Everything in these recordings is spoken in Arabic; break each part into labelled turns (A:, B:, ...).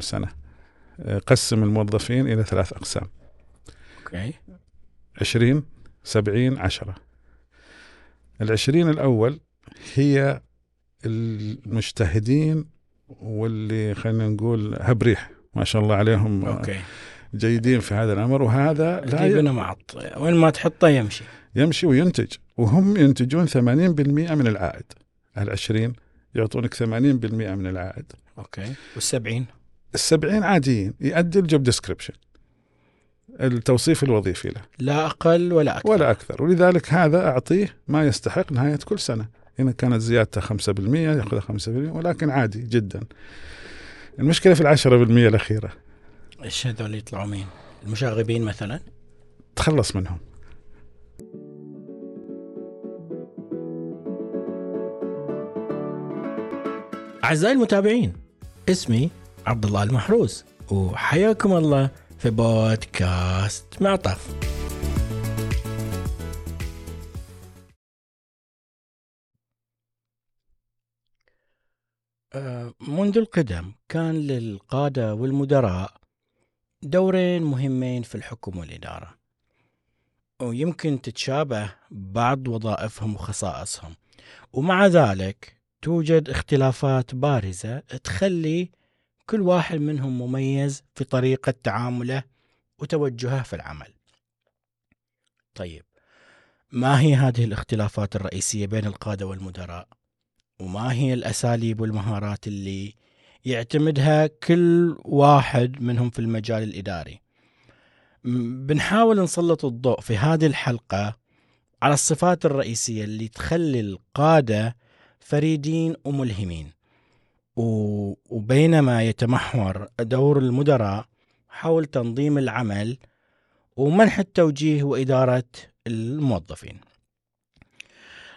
A: سنة. آه، قسم الموظفين إلى ثلاث أقسام.
B: أوكي.
A: 20 70 10 العشرين الأول هي المجتهدين واللي خلينا نقول هبريح ما شاء الله عليهم آه،
B: أوكي.
A: جيدين في هذا الأمر. وهذا لا ي-
B: معط وين ما تحطه يمشي.
A: يمشي وينتج. وهم ينتجون 80% من العائد. العشرين يعطونك 80% من العائد.
B: أوكي. والسبعين؟
A: السبعين عاديين يؤدي ال job description التوصيف الوظيفي له.
B: لا أقل ولا أكثر.
A: ولا أكثر. ولذلك هذا أعطيه ما يستحق نهاية كل سنة. إن كانت زيادته 5% يأخذ 5% ولكن عادي جدا. المشكلة في العشرة بالمية الأخيرة.
B: إيش هذول يطلعوا مين؟ المشاغبين مثلا؟
A: تخلص منهم.
B: أعزائي المتابعين اسمي عبد الله المحروس. وحياكم الله في بودكاست معطف آه، منذ القدم كان للقادة والمدراء دورين مهمين في الحكم والإدارة. ويمكن تتشابه بعض وظائفهم وخصائصهم. ومع ذلك توجد اختلافات بارزة تخلي كل واحد منهم مميز في طريقة تعامله وتوجهه في العمل. طيب ما هي هذه الاختلافات الرئيسية بين القادة والمدراء؟ وما هي الأساليب والمهارات اللي يعتمدها كل واحد منهم في المجال الإداري؟ بنحاول نسلط الضوء في هذه الحلقة على الصفات الرئيسية اللي تخلي القادة فريدين وملهمين وبينما يتمحور دور المدراء حول تنظيم العمل ومنح التوجيه وإدارة الموظفين.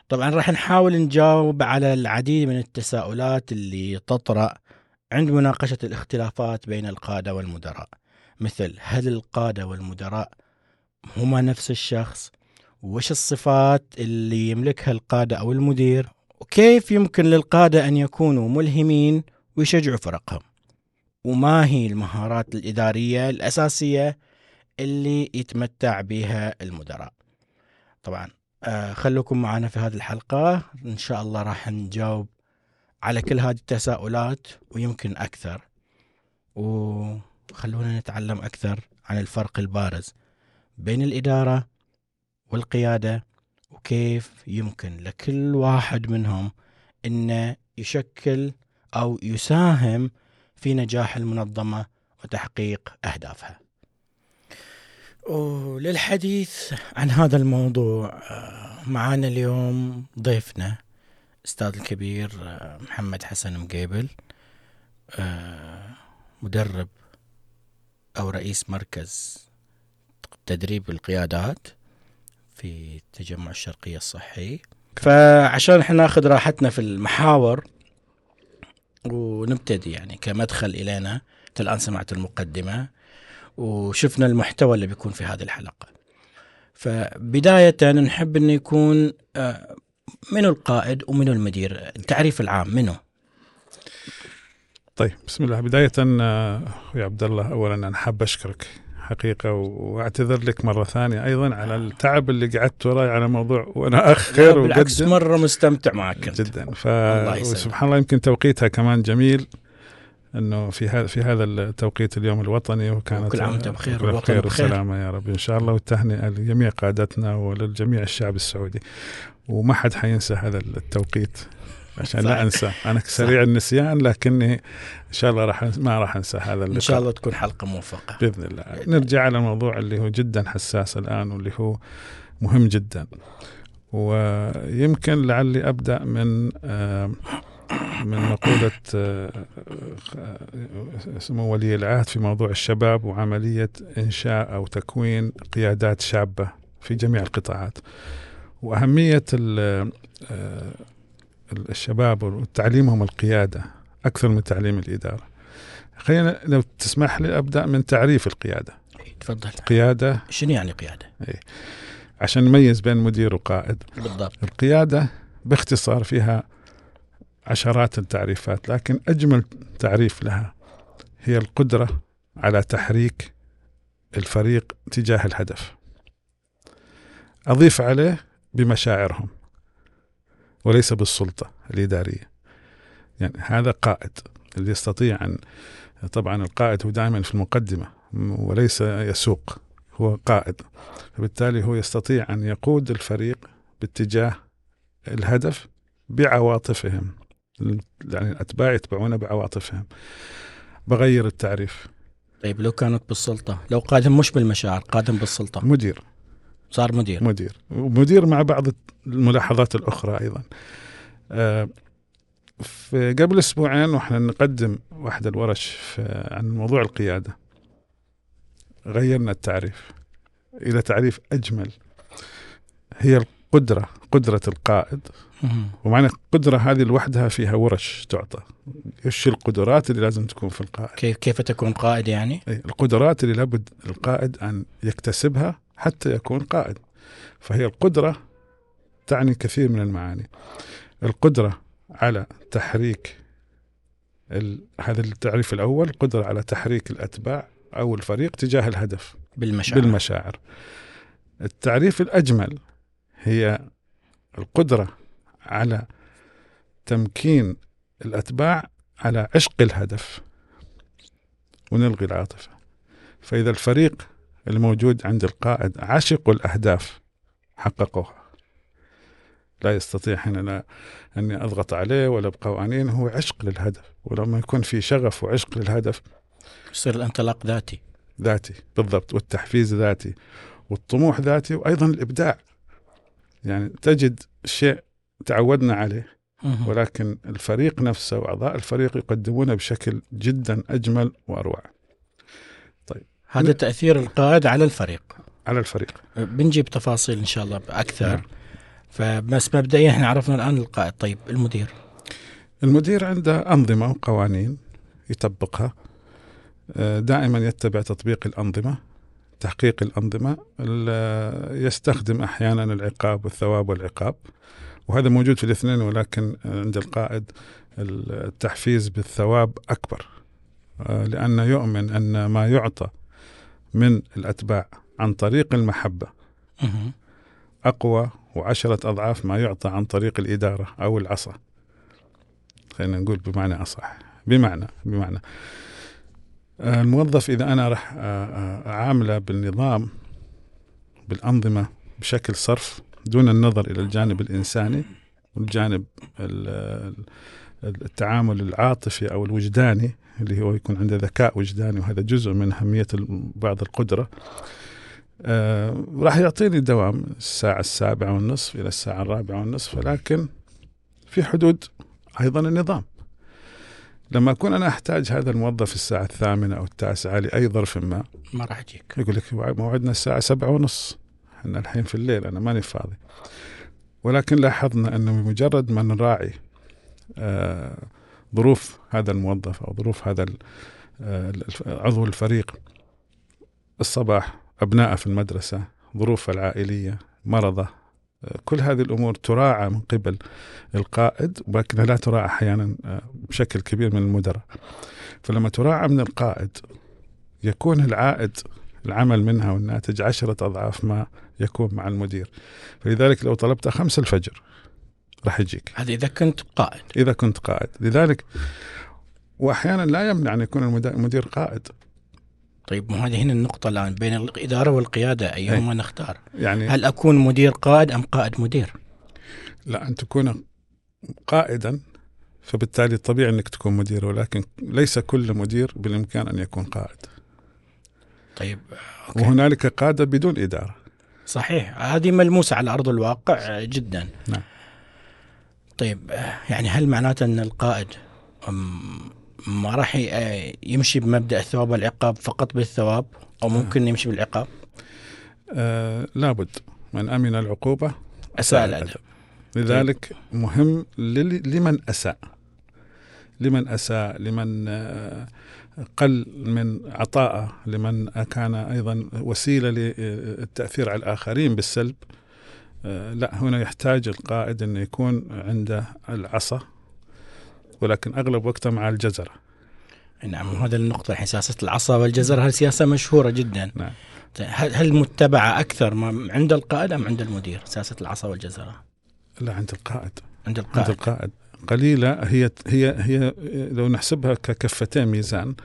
B: طبعا راح نحاول نجاوب على العديد من التساؤلات اللي تطرأ عند مناقشة الاختلافات بين القادة والمدراء. مثل هل القادة والمدراء هما نفس الشخص؟ وش الصفات اللي يملكها القادة أو المدير؟ وكيف يمكن للقادة أن يكونوا ملهمين ويشجعوا فرقهم؟ وما هي المهارات الإدارية الأساسية اللي يتمتع بها المدراء؟ طبعا آه خلوكم معنا في هذه الحلقة. إن شاء الله راح نجاوب على كل هذه التساؤلات ويمكن أكثر. وخلونا نتعلم أكثر عن الفرق البارز بين الإدارة والقيادة وكيف يمكن لكل واحد منهم إنه يشكل أو يساهم في نجاح المنظمة وتحقيق أهدافها. وللحديث عن هذا الموضوع آه، معانا اليوم ضيفنا أستاذ الكبير آه، محمد حسن مقيبل آه، مدرب أو رئيس مركز تدريب القيادات في التجمع الشرقية الصحي. فعشان إحنا ناخذ راحتنا في المحاور ونبتدي يعني كمدخل إلينا الآن سمعت المقدمة وشفنا المحتوى اللي بيكون في هذه الحلقة. فبداية نحب أن يكون آه، منو القائد ومنو المدير؟ التعريف العام منو؟
A: طيب بسم الله. بداية آه، يا عبد الله أولا أنا حاب أشكرك. حقيقة وأعتذر لك مرة ثانية أيضا على التعب اللي قعدت وراي على موضوع وأنا أخر
B: لا، بالعكس. مرة مستمتع معك كنت
A: جدا ف. وسبحان الله يمكن توقيتها كمان جميل إنه في هذا في هذا التوقيت اليوم الوطني وكانت
B: وكل عام وأنت بخير
A: كل
B: والوطن
A: خير
B: بخير.
A: وسلامة يا رب إن شاء الله والتهنئة لجميع قادتنا ولجميع الشعب السعودي وما حد حينسى هذا التوقيت عشان
B: صح.
A: لا أنسى. أنا سريع النسيان لكني إن شاء الله راح ما راح أنسى هذا اللقاء.
B: إن شاء الله تكون حلقة موفقة.
A: بإذن الله. نرجع على الموضوع اللي هو جدا حساس الآن واللي هو مهم جدا. ويمكن لعلي أبدأ من آه، من مقولة آه، سمو ولي العهد في موضوع الشباب وعملية إنشاء أو تكوين قيادات شابة في جميع القطاعات. وأهمية ال- آه، الشباب وتعليمهم القيادة أكثر من تعليم الإدارة. خلينا لو تسمح لي أبدأ من تعريف القيادة.
B: تفضل.
A: قياده
B: شنو يعني قيادة؟
A: عشان نميز بين مدير وقائد.
B: بالضبط.
A: القيادة باختصار فيها عشرات التعريفات لكن أجمل تعريف لها هي القدرة على تحريك الفريق تجاه الهدف. أضيف عليه بمشاعرهم. وليس بالسلطة. الإدارية يعني هذا قائد. اللي يستطيع أن طبعا القائد هو دائما في المقدمة وليس يسوق هو قائد. فبالتالي هو يستطيع أن يقود الفريق باتجاه الهدف بعواطفهم. يعني الأتباع يتبعونه بعواطفهم. بغير التعريف.
B: طيب لو كانت بالسلطة لو قادم مش بالمشاعر قادم بالسلطة.
A: مدير.
B: صار مدير.
A: مدير. ومدير مع بعض الملاحظات الأخرى أيضا. آه في قبل أسبوعين وإحنا نقدم واحدة الورش عن موضوع القيادة. غيرنا التعريف إلى تعريف أجمل. هي القدرة قدرة القائد. ومعنى القدرة هذه لوحدها فيها ورش تعطى. إيش القدرات اللي لازم تكون في القائد؟
B: كيف كيف تكون قائد يعني؟
A: القدرات اللي لابد القائد أن يكتسبها حتى يكون قائد. فهي القدرة تعني كثير من المعاني. القدرة على تحريك ال... هذا التعريف الأول قدرة على تحريك الأتباع أو الفريق تجاه الهدف.
B: بالمشاعر.
A: بالمشاعر. التعريف الأجمل هي القدرة على تمكين الأتباع على عشق الهدف ونلغي العاطفة. فإذا الفريق الموجود عند القائد عشق الأهداف حققوها. لا يستطيع حين أني أضغط عليه ولا بقوانين هو عشق للهدف. ولما يكون في شغف وعشق للهدف
B: يصير الانطلاق ذاتي.
A: ذاتي بالضبط والتحفيز ذاتي والطموح ذاتي وأيضا الإبداع. يعني تجد شيء تعودنا عليه ولكن الفريق نفسه وأعضاء الفريق يقدمونه بشكل جدا أجمل وأروع.
B: هذا تأثير القائد على الفريق.
A: على الفريق.
B: بنجيب تفاصيل إن شاء الله أكثر نعم. فبس مبدئيا إحنا عرفنا الآن القائد. طيب المدير.
A: المدير عنده أنظمة وقوانين يطبقها. آه، دائما يتبع تطبيق الأنظمة تحقيق الأنظمة يستخدم أحيانا العقاب والثواب والعقاب. وهذا موجود في الاثنين ولكن عند القائد التحفيز بالثواب أكبر. آه، لأنه يؤمن أن ما يعطى من الأتباع عن طريق المحبة. أقوى وعشرة أضعاف ما يعطى عن طريق الإدارة أو العصا. خلينا نقول بمعنى أصح. بمعنى بمعنى. الموظف إذا أنا راح أعامله بالنظام بالأنظمة بشكل صرف دون النظر إلى الجانب الإنساني والجانب التعامل العاطفي أو الوجداني اللي هو يكون عنده ذكاء وجداني وهذا جزء من أهمية بعض القدرة. آه راح يعطيني دوام الساعة السابعة والنصف إلى الساعة الرابعة والنصف ولكن في حدود أيضا النظام. لما أكون أنا أحتاج هذا الموظف الساعة الثامنة أو التاسعة لأي ظرف ما
B: ما راح يجيك.
A: يقول لك موعدنا الساعة سبعة ونص إحنا الحين في الليل أنا ماني فاضي. ولكن لاحظنا أنه بمجرد ما نراعي آه ظروف هذا الموظف أو ظروف هذا آه عضو الفريق الصباح أبنائه في المدرسة ظروفه العائلية مرضة كل هذه الأمور تراعى من قبل القائد ولكنها لا تراعى أحيانا آه، بشكل كبير من المدراء. فلما تراعى من القائد يكون العائد العمل منها والناتج عشرة أضعاف ما يكون مع المدير فلذلك لو طلبت خمسة الفجر راح يجيك.
B: هذا إذا كنت قائد.
A: إذا كنت قائد. لذلك وأحيانا لا يمنع أن يكون المدير قائد.
B: طيب ما هذه هنا النقطة الآن. بين الإدارة والقيادة أيهما نختار؟ يعني هل أكون مدير قائد أم قائد مدير؟
A: لا أن تكون قائدا فبالتالي طبيعي أنك تكون مدير ولكن ليس كل مدير بالإمكان أن يكون قائد.
B: طيب
A: أوكي. وهنالك قادة بدون إدارة.
B: صحيح. هذه ملموسة على أرض الواقع جدا.
A: نعم.
B: طيب يعني هل معناته أن القائد ما راح يمشي بمبدأ الثواب والعقاب فقط بالثواب أو. ممكن يمشي بالعقاب؟
A: آه لابد من أمن العقوبة
B: أساء الأدب
A: لذلك مهم لمن أساء لمن أساء لمن آه، قل من عطاءه لمن كان أيضا وسيلة للتأثير على الآخرين بالسلب لا هنا يحتاج القائد إنه يكون عنده العصا ولكن أغلب وقته مع الجزرة.
B: نعم هذا النقطة الحين سياسة العصا والجزر هذه سياسة مشهورة جدا؟
A: نعم.
B: هل متبعة أكثر ما عند القائد أم عند المدير؟ سياسة العصا والجزرة؟
A: لا عند القائد.
B: عند
A: عند
B: القائد
A: القائد. قليلة هي هي هي لو نحسبها ككفتين ميزان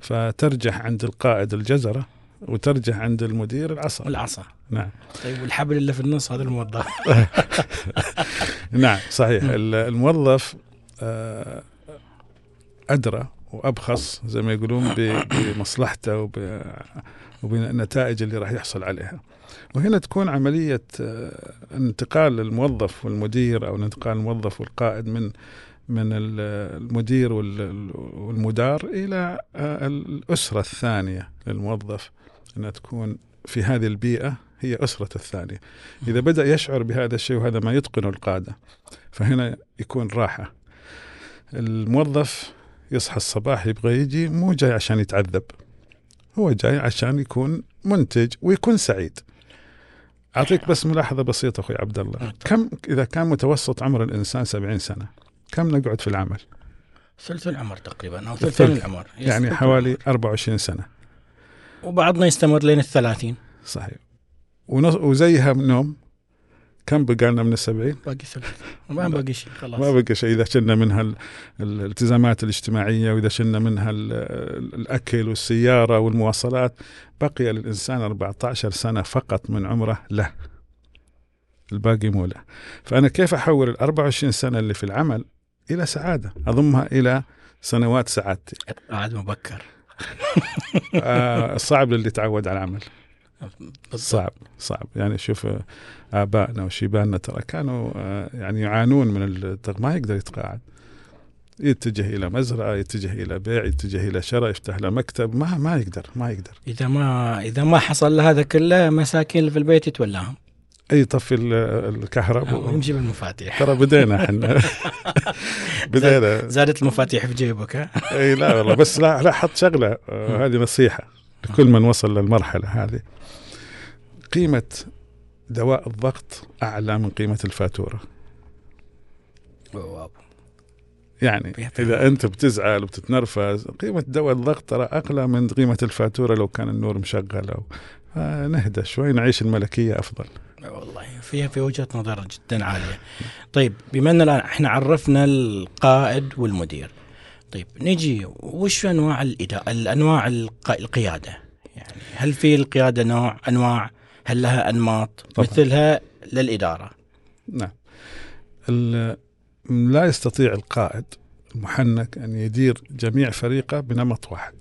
A: فترجح عند القائد الجزرة وترجح عند المدير العصا.
B: العصا.
A: نعم.
B: طيب والحبل اللي في النص هذا الموظف.
A: نعم صحيح. الموظف آه، أدرى وأبخص زي ما يقولون بمصلحته وب- وبالنتائج اللي راح يحصل عليها. وهنا تكون عملية آه، انتقال الموظف والمدير أو انتقال الموظف والقائد من من ال- المدير وال- والمدار إلى آه، الأسرة الثانية للموظف. أنها تكون في هذه البيئة هي أسرة الثانية. إذا بدأ يشعر بهذا الشيء وهذا ما يتقنه القادة فهنا يكون راحة. الموظف يصحى الصباح يبغى يجي مو جاي عشان يتعذب. هو جاي عشان يكون منتج ويكون سعيد. أعطيك بس ملاحظة بسيطة أخوي عبد الله كم إذا كان متوسط عمر الإنسان 70 سنة كم نقعد في العمل؟
B: ثلث العمر تقريبا أو ثلثين
A: الثلث.
B: العمر.
A: يعني حوالي 24 سنة.
B: وبعضنا يستمر لين الثلاثين.
A: صحيح. ونص- وزيها من نوم كم بقى لنا من السبعين؟
B: باقي ثلث ما باقي شيء خلاص.
A: ما بقى شيء. إذا شلنا منها ال- الالتزامات الاجتماعية وإذا شلنا منها ال- ال- الأكل والسيارة والمواصلات بقي للإنسان 14 سنة فقط من عمره له. الباقي مو له. فأنا كيف أحول ال 24 سنة اللي في العمل إلى سعادة؟ أضمها إلى سنوات سعادتي.
B: قاعد مبكر.
A: آه صعب للي تعود على العمل. صعب صعب. يعني شوف آه، آبائنا وشيباننا ترى كانوا آه، يعني يعانون من. ما يقدر يتقاعد. يتجه إلى مزرعة يتجه إلى بيع يتجه إلى شراء يفتح له مكتب. ما ما يقدر ما يقدر.
B: إذا ما إذا ما حصل له هذا كله مساكين في البيت يتولاهم.
A: أي يطفي ال- الكهرباء؟
B: ويمشي بالمفاتيح
A: ترى بدينا إحنا. بدينا.
B: زادت المفاتيح في جيبك ها؟
A: إي لا والله بس لا لا حط شغلة. آه، هذه نصيحة لكل من وصل للمرحلة هذه. قيمة دواء الضغط أعلى من قيمة الفاتورة.
B: واو.
A: يعني. إذا أنت بتزعل وبتتنرفز قيمة دواء الضغط ترى اغلى من قيمة الفاتورة لو كان النور مشغل أو آه، نهدى شوي نعيش الملكية أفضل
B: والله فيها في وجهة نظر جدا عالية. طيب بما ان الآن إحنا عرفنا القائد والمدير. طيب نجي وش أنواع الإدارة الأنواع الق- القيادة؟ يعني هل في القيادة نوع أنواع؟ هل لها أنماط
A: طبعاً.
B: مثلها للإدارة؟
A: نعم لا يستطيع القائد المحنك أن يدير جميع فريقه بنمط واحد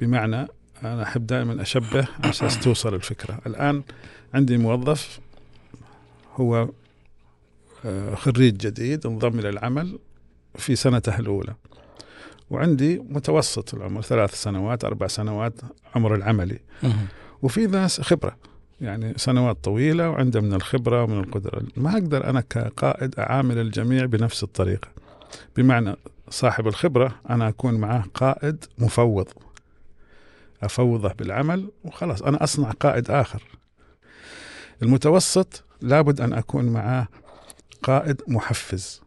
A: بمعنى أنا أحب دائما أشبه على أساس توصل الفكرة. الآن عندي موظف هو آه، خريج جديد انضم إلى العمل في سنته الأولى. وعندي متوسط العمر ثلاث سنوات أربع سنوات عمر العملي. وفي ناس خبرة يعني سنوات طويلة وعنده من الخبرة ومن القدرة. ما أقدر أنا كقائد أعامل الجميع بنفس الطريقة. بمعنى صاحب الخبرة أنا أكون معاه قائد مفوض. أفوضه بالعمل وخلاص أنا أصنع قائد آخر. المتوسط لابد أن أكون معاه قائد محفز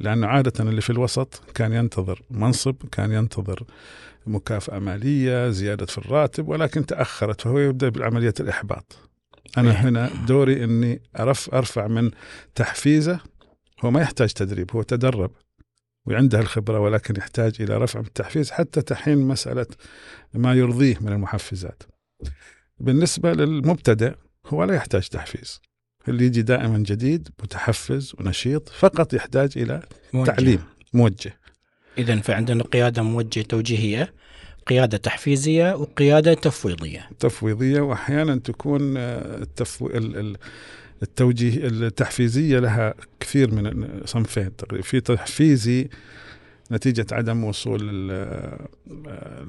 A: لأنه عادة اللي في الوسط كان ينتظر منصب كان ينتظر مكافأة مالية زيادة في الراتب ولكن تأخرت فهو يبدأ بعملية الإحباط. أنا هنا دوري أني أرف أرفع من تحفيزه هو ما يحتاج تدريب هو تدرب. وعنده الخبرة ولكن يحتاج إلى رفع التحفيز حتى تحين مسألة ما يرضيه من المحفزات. بالنسبة للمبتدئ هو لا يحتاج تحفيز. اللي يجي دائما جديد متحفز ونشيط فقط يحتاج إلى
B: موجه.
A: تعليم موجه.
B: اذا فعندنا قيادة موجهة توجيهية قيادة تحفيزية وقيادة تفويضية.
A: تفويضية وأحيانا تكون آه، التفو... ال- ال- التوجيه التحفيزية لها كثير من صنفين. تقريبا في تحفيزي نتيجة عدم وصول ال- آه،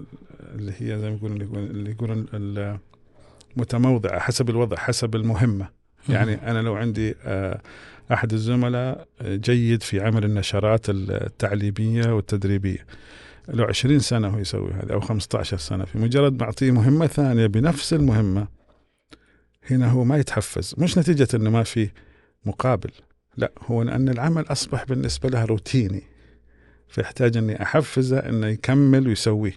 A: اللي هي زي ما يقولون اللي يقولون ال- متموضعة حسب الوضع حسب المهمة. يعني أنا لو عندي آه، أحد الزملاء جيد في عمل النشرات التعليمية والتدريبية. له 20 سنة هو يسوي هذا أو 15 سنة في مجرد ما أعطيه مهمة ثانية بنفس المهمة هنا هو ما يتحفز. مش نتيجة أنه ما في مقابل. لا هو أن العمل أصبح بالنسبة له روتيني. فيحتاج إني أحفزه إنه يكمل ويسويه.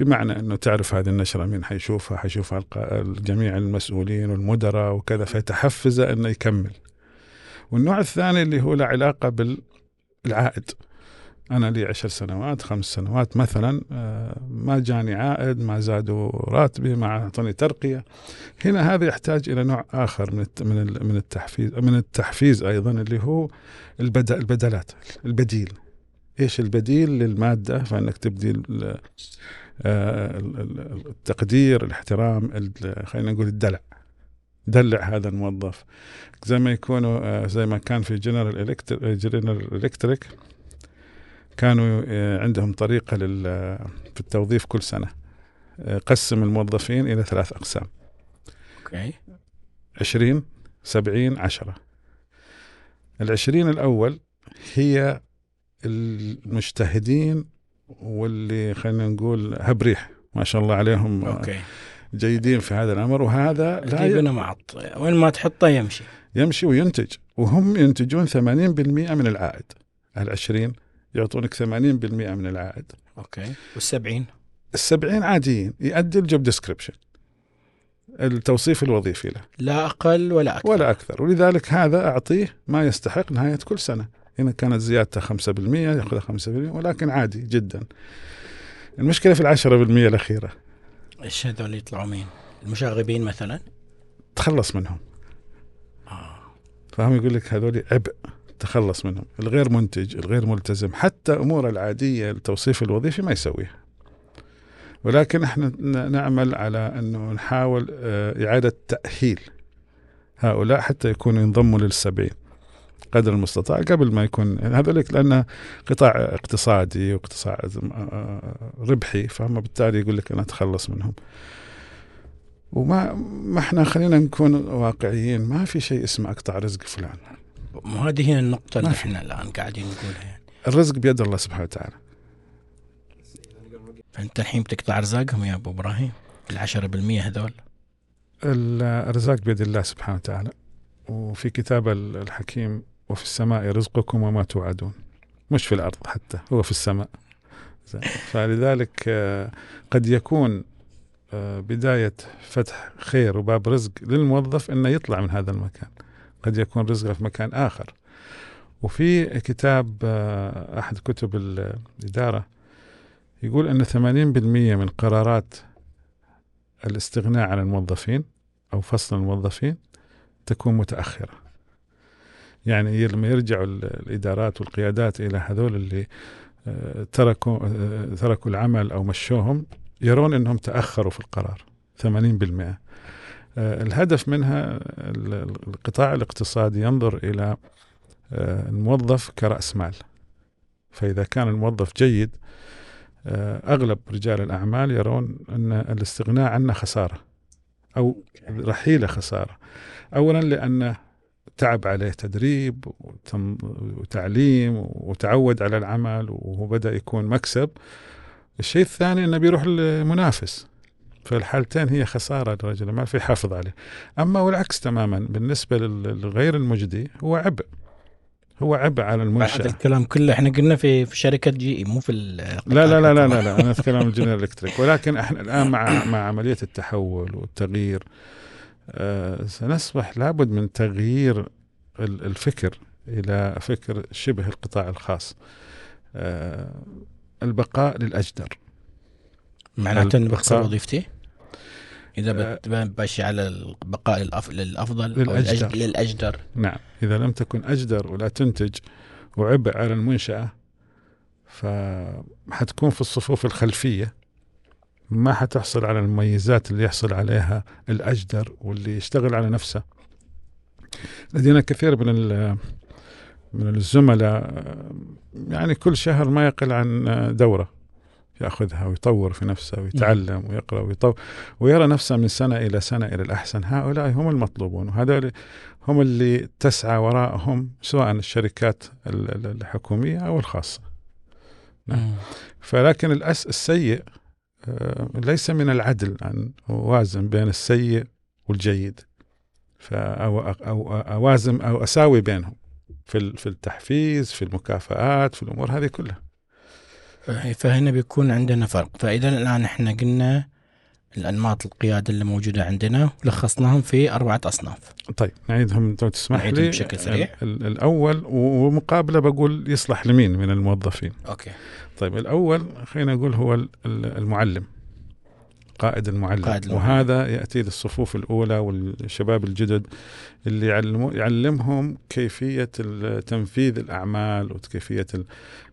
A: بمعنى إنه تعرف هذه النشرة مين حيشوفها؟ حيشوفها جميع المسؤولين والمدراء وكذا فتحفزه إنه يكمل. والنوع الثاني اللي هو له علاقة بالعائد. أنا لي عشر سنوات خمس سنوات مثلا آه، ما جاني عائد ما زادوا راتبي ما أعطوني ترقية. هنا هذا يحتاج إلى نوع آخر من من من التحفيز من التحفيز أيضا اللي هو البدلات البديل. إيش البديل للمادة؟ فإنك تبدي آه، التقدير الاحترام خلينا نقول الدلع. دلع هذا الموظف. زي ما يكونوا آه، زي ما كان في جنرال جنرال الكتريك كانوا آه، عندهم طريقة لل في التوظيف كل سنة. قسم الموظفين إلى ثلاث أقسام.
B: أوكي.
A: 20 70 10 العشرين الأول هي المجتهدين واللي خلينا نقول هبريح ما شاء الله عليهم
B: أوكي.
A: جيدين في هذا الأمر. وهذا
B: لا ي... معط وين ما تحطه يمشي.
A: يمشي وينتج. وهم ينتجون 80% من العائد. ال 20 يعطونك 80% من العائد.
B: أوكي. وال70
A: ال70 عاديين يؤدي ال job description التوصيف الوظيفي له.
B: لا أقل ولا أكثر.
A: ولا أكثر. ولذلك هذا أعطيه ما يستحق نهاية كل سنة. إن كانت زيادته 5% يأخذها 5% ولكن عادي جدا. المشكلة في العشرة بالمية الأخيرة.
B: إيش هذول يطلعوا مين؟ المشاغبين مثلا؟
A: تخلص منهم. آه. فهم يقول لك هذول عبء. تخلص منهم الغير منتج الغير ملتزم حتى أمور العادية التوصيف الوظيفي ما يسويها. ولكن إحنا نعمل على إنه نحاول آه، إعادة تأهيل هؤلاء حتى يكونوا ينضموا للسبعين قدر المستطاع قبل ما يكون هذولك لأنه قطاع اقتصادي وقطاع ربحي فهم بالتالي يقول لك أنا أتخلص منهم. وما ما إحنا خلينا نكون واقعيين ما في شيء اسمه أقطع رزق فلان.
B: وهذه هي النقطة اللي إحنا الآن قاعدين نقولها يعني.
A: الرزق بيد الله سبحانه وتعالى.
B: فأنت الحين بتقطع أرزاقهم يا أبو إبراهيم؟ العشرة بالمية هذول؟
A: الأرزاق بيد الله سبحانه وتعالى. وفي كتاب الحكيم وفي السماء رزقكم وما توعدون. مش في الأرض حتى هو في السماء. فلذلك آه، قد يكون آه، بداية فتح خير وباب رزق للموظف أنه يطلع من هذا المكان. قد يكون رزقه في مكان آخر. وفي كتاب آه، أحد كتب الإدارة يقول أن 80% من قرارات الاستغناء عن الموظفين أو فصل الموظفين تكون متأخرة. يعني لما يرجعوا الإدارات والقيادات إلى هذول اللي آه، تركوا آه، تركوا العمل أو مشوهم يرون إنهم تأخروا في القرار. 80% آه، الهدف منها القطاع الاقتصادي ينظر إلى الموظف كرأس مال. فإذا كان الموظف جيد أغلب رجال الأعمال يرون أن الاستغناء عنه خسارة أو رحيله خسارة. اولا لأنه تعب عليه تدريب وتعليم وتعود على العمل وهو بدأ يكون مكسب. الشيء الثاني أنه بيروح لمنافس في الحالتين هي خسارة لرجل ما في حافظ عليه. أما والعكس تماما بالنسبة للغير المجدي هو عبء. هو عبء على المنشأة.
B: هذا الكلام كله إحنا قلنا في في شركة جي إي مو في
A: لا لا لا لا لا, لا أنا أتكلم عن الجنرال إلكتريك. ولكن إحنا الآن مع مع عملية التحول والتغيير آه، سنصبح لابد من تغيير الفكر إلى فكر شبه القطاع الخاص. آه، البقاء للأجدر.
B: معناته اني بخسر وظيفتي؟ إذا آه، بمشي على البقاء للأفضل للأجدر. للأجدر.
A: نعم. إذا لم تكن أجدر ولا تنتج وعبء على المنشأة فحتكون في الصفوف الخلفية. ما حتحصل على المميزات اللي يحصل عليها الأجدر واللي يشتغل على نفسه. لدينا كثير من من الزملاء يعني كل شهر ما يقل عن دورة. ياخذها ويطور في نفسه ويتعلم ويقرأ ويطور ويرى نفسه من سنة إلى سنة إلى الأحسن. هؤلاء هم المطلوبون وهذول هم اللي تسعى وراءهم سواء الشركات الحكومية أو الخاصة. نعم. فلكن الأس السيء آه، ليس من العدل أن أوازن بين السيء والجيد. أو, أو أوازن أو أساوي بينهم في في التحفيز في المكافآت في الأمور هذه كلها.
B: فهنا بيكون عندنا فرق فإذا الآن إحنا قلنا الأنماط القيادة اللي موجودة عندنا لخصناهم في أربعة أصناف
A: طيب نعيدهم لو تسمح
B: نعيدهم
A: لي
B: بشكل سريع.
A: ال- ال- الأول و- ومقابلة بقول يصلح لمين من الموظفين
B: أوكي
A: طيب الأول خلينا نقول هو ال- ال- المعلم قائد المعلم.
B: قائد المعلم.
A: وهذا يأتي للصفوف الأولى والشباب الجدد اللي يعلمهم كيفية ال- تنفيذ الأعمال وكيفية ال-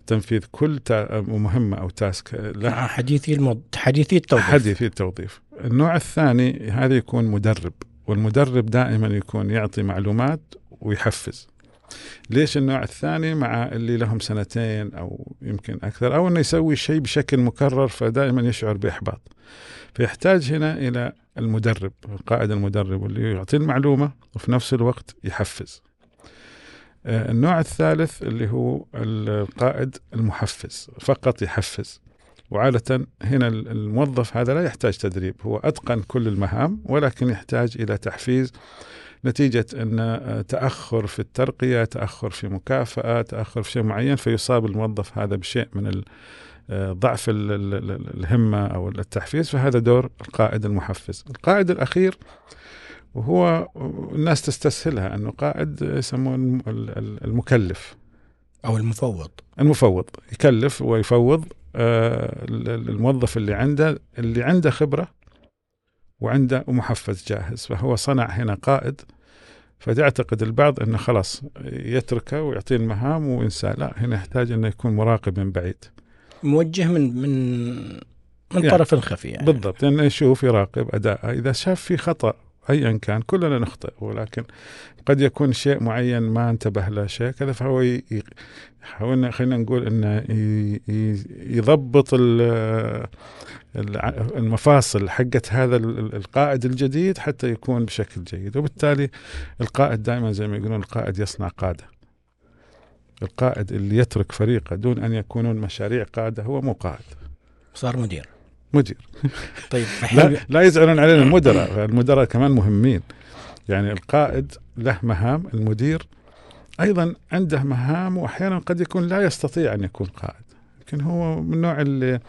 A: تنفيذ كل مهمة أو تاسك له
B: مع حديثي الموض... حديثي التوظيف.
A: حديث التوظيف. النوع الثاني هذا يكون مدرب والمدرب دائما يكون يعطي معلومات ويحفز. ليش النوع الثاني مع اللي لهم سنتين أو يمكن أكثر أو إنه يسوي شيء بشكل مكرر فدائما يشعر بإحباط. فيحتاج هنا إلى المدرب القائد المدرب اللي يعطي المعلومة وفي نفس الوقت يحفز. آه، النوع الثالث اللي هو القائد المحفز فقط يحفز. وعادة هنا الموظف هذا لا يحتاج تدريب هو أتقن كل المهام ولكن يحتاج إلى تحفيز نتيجة أن تأخر في الترقية تأخر في مكافأة تأخر في شيء معين فيصاب الموظف هذا بشيء من ال- ضعف ال- ال- ال- الهمة أو التحفيز. فهذا دور القائد المحفز. القائد الأخير وهو الناس تستسهلها. أنه قائد ال- المكلف.
B: أو المفوض.
A: المفوض. يكلف ويفوض آه، الموظف اللي عنده اللي عنده خبرة وعنده محفز جاهز. فهو صنع هنا قائد. فيعتقد البعض إنه خلاص يتركه ويعطيه المهام وينسى لا هنا يحتاج إنه يكون مراقب من بعيد.
B: موجه من من من
A: يعني
B: طرف خفي يعني.
A: بالضبط. لأنه يشوف يراقب أداءه. إذا شاف في خطأ ايا كان كلنا نخطئ ولكن قد يكون شيء معين ما انتبه له شيء كذا فهو حاولنا خلينا نقول إنه يضبط المفاصل حقت هذا ال- القائد الجديد حتى يكون بشكل جيد. وبالتالي القائد دائما زي ما يقولون القائد يصنع قادة. القائد اللي يترك فريقه دون أن يكونون مشاريع قادة هو مو قائد.
B: صار مدير.
A: مدير.
B: طيب
A: لا لا يزعلون علينا المدراء المدراء كمان مهمين. يعني القائد له مهام المدير أيضا عنده مهام واحيانا قد يكون لا يستطيع أن يكون قائد. لكن هو من النوع اللي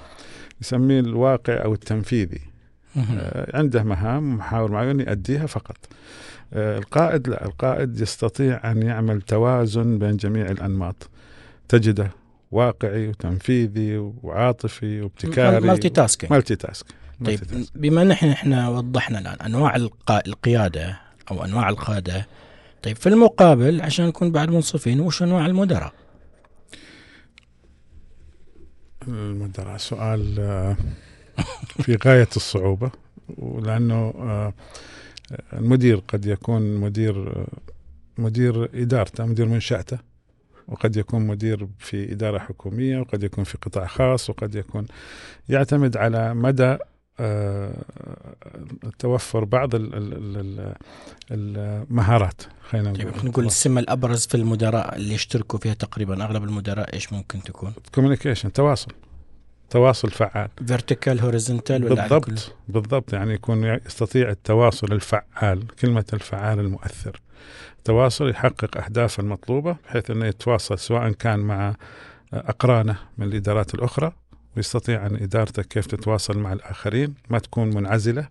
A: يسميه الواقع أو التنفيذي. آه، عنده مهام محاور معين يؤديها فقط. آه، القائد لا القائد يستطيع أن يعمل توازن بين جميع الأنماط. تجده واقعي وتنفيذي وعاطفي وابتكاري multitasking multitask
B: طيب
A: task.
B: بما ان إحنا إحنا وضحنا الآن أنواع. القيادة أو أنواع القادة طيب في المقابل عشان نكون بعد منصفين وش أنواع المدراء؟
A: المدراء سؤال آه، في غاية الصعوبة ولأنه آه، المدير قد يكون مدير آه، مدير إدارته مدير منشأته وقد يكون مدير في إدارة حكومية وقد يكون في قطاع خاص وقد يكون يعتمد على مدى آه، توفر بعض ال- ال- ال- ال- المهارات خلينا
B: طيب
A: نقول
B: نقول السمه الأبرز في المدراء اللي يشتركوا فيها تقريبا أغلب المدراء إيش ممكن تكون؟
A: communication تواصل تواصل فعال.
B: vertical horizontal ولا
A: بالضبط بالضبط يعني يكون يستطيع التواصل الفعال كلمة الفعال المؤثر. تواصل يحقق أهدافه المطلوبة بحيث أنه يتواصل سواء كان مع أقرانه من الإدارات الأخرى ويستطيع أن إدارته كيف تتواصل مع الآخرين ما تكون منعزلة.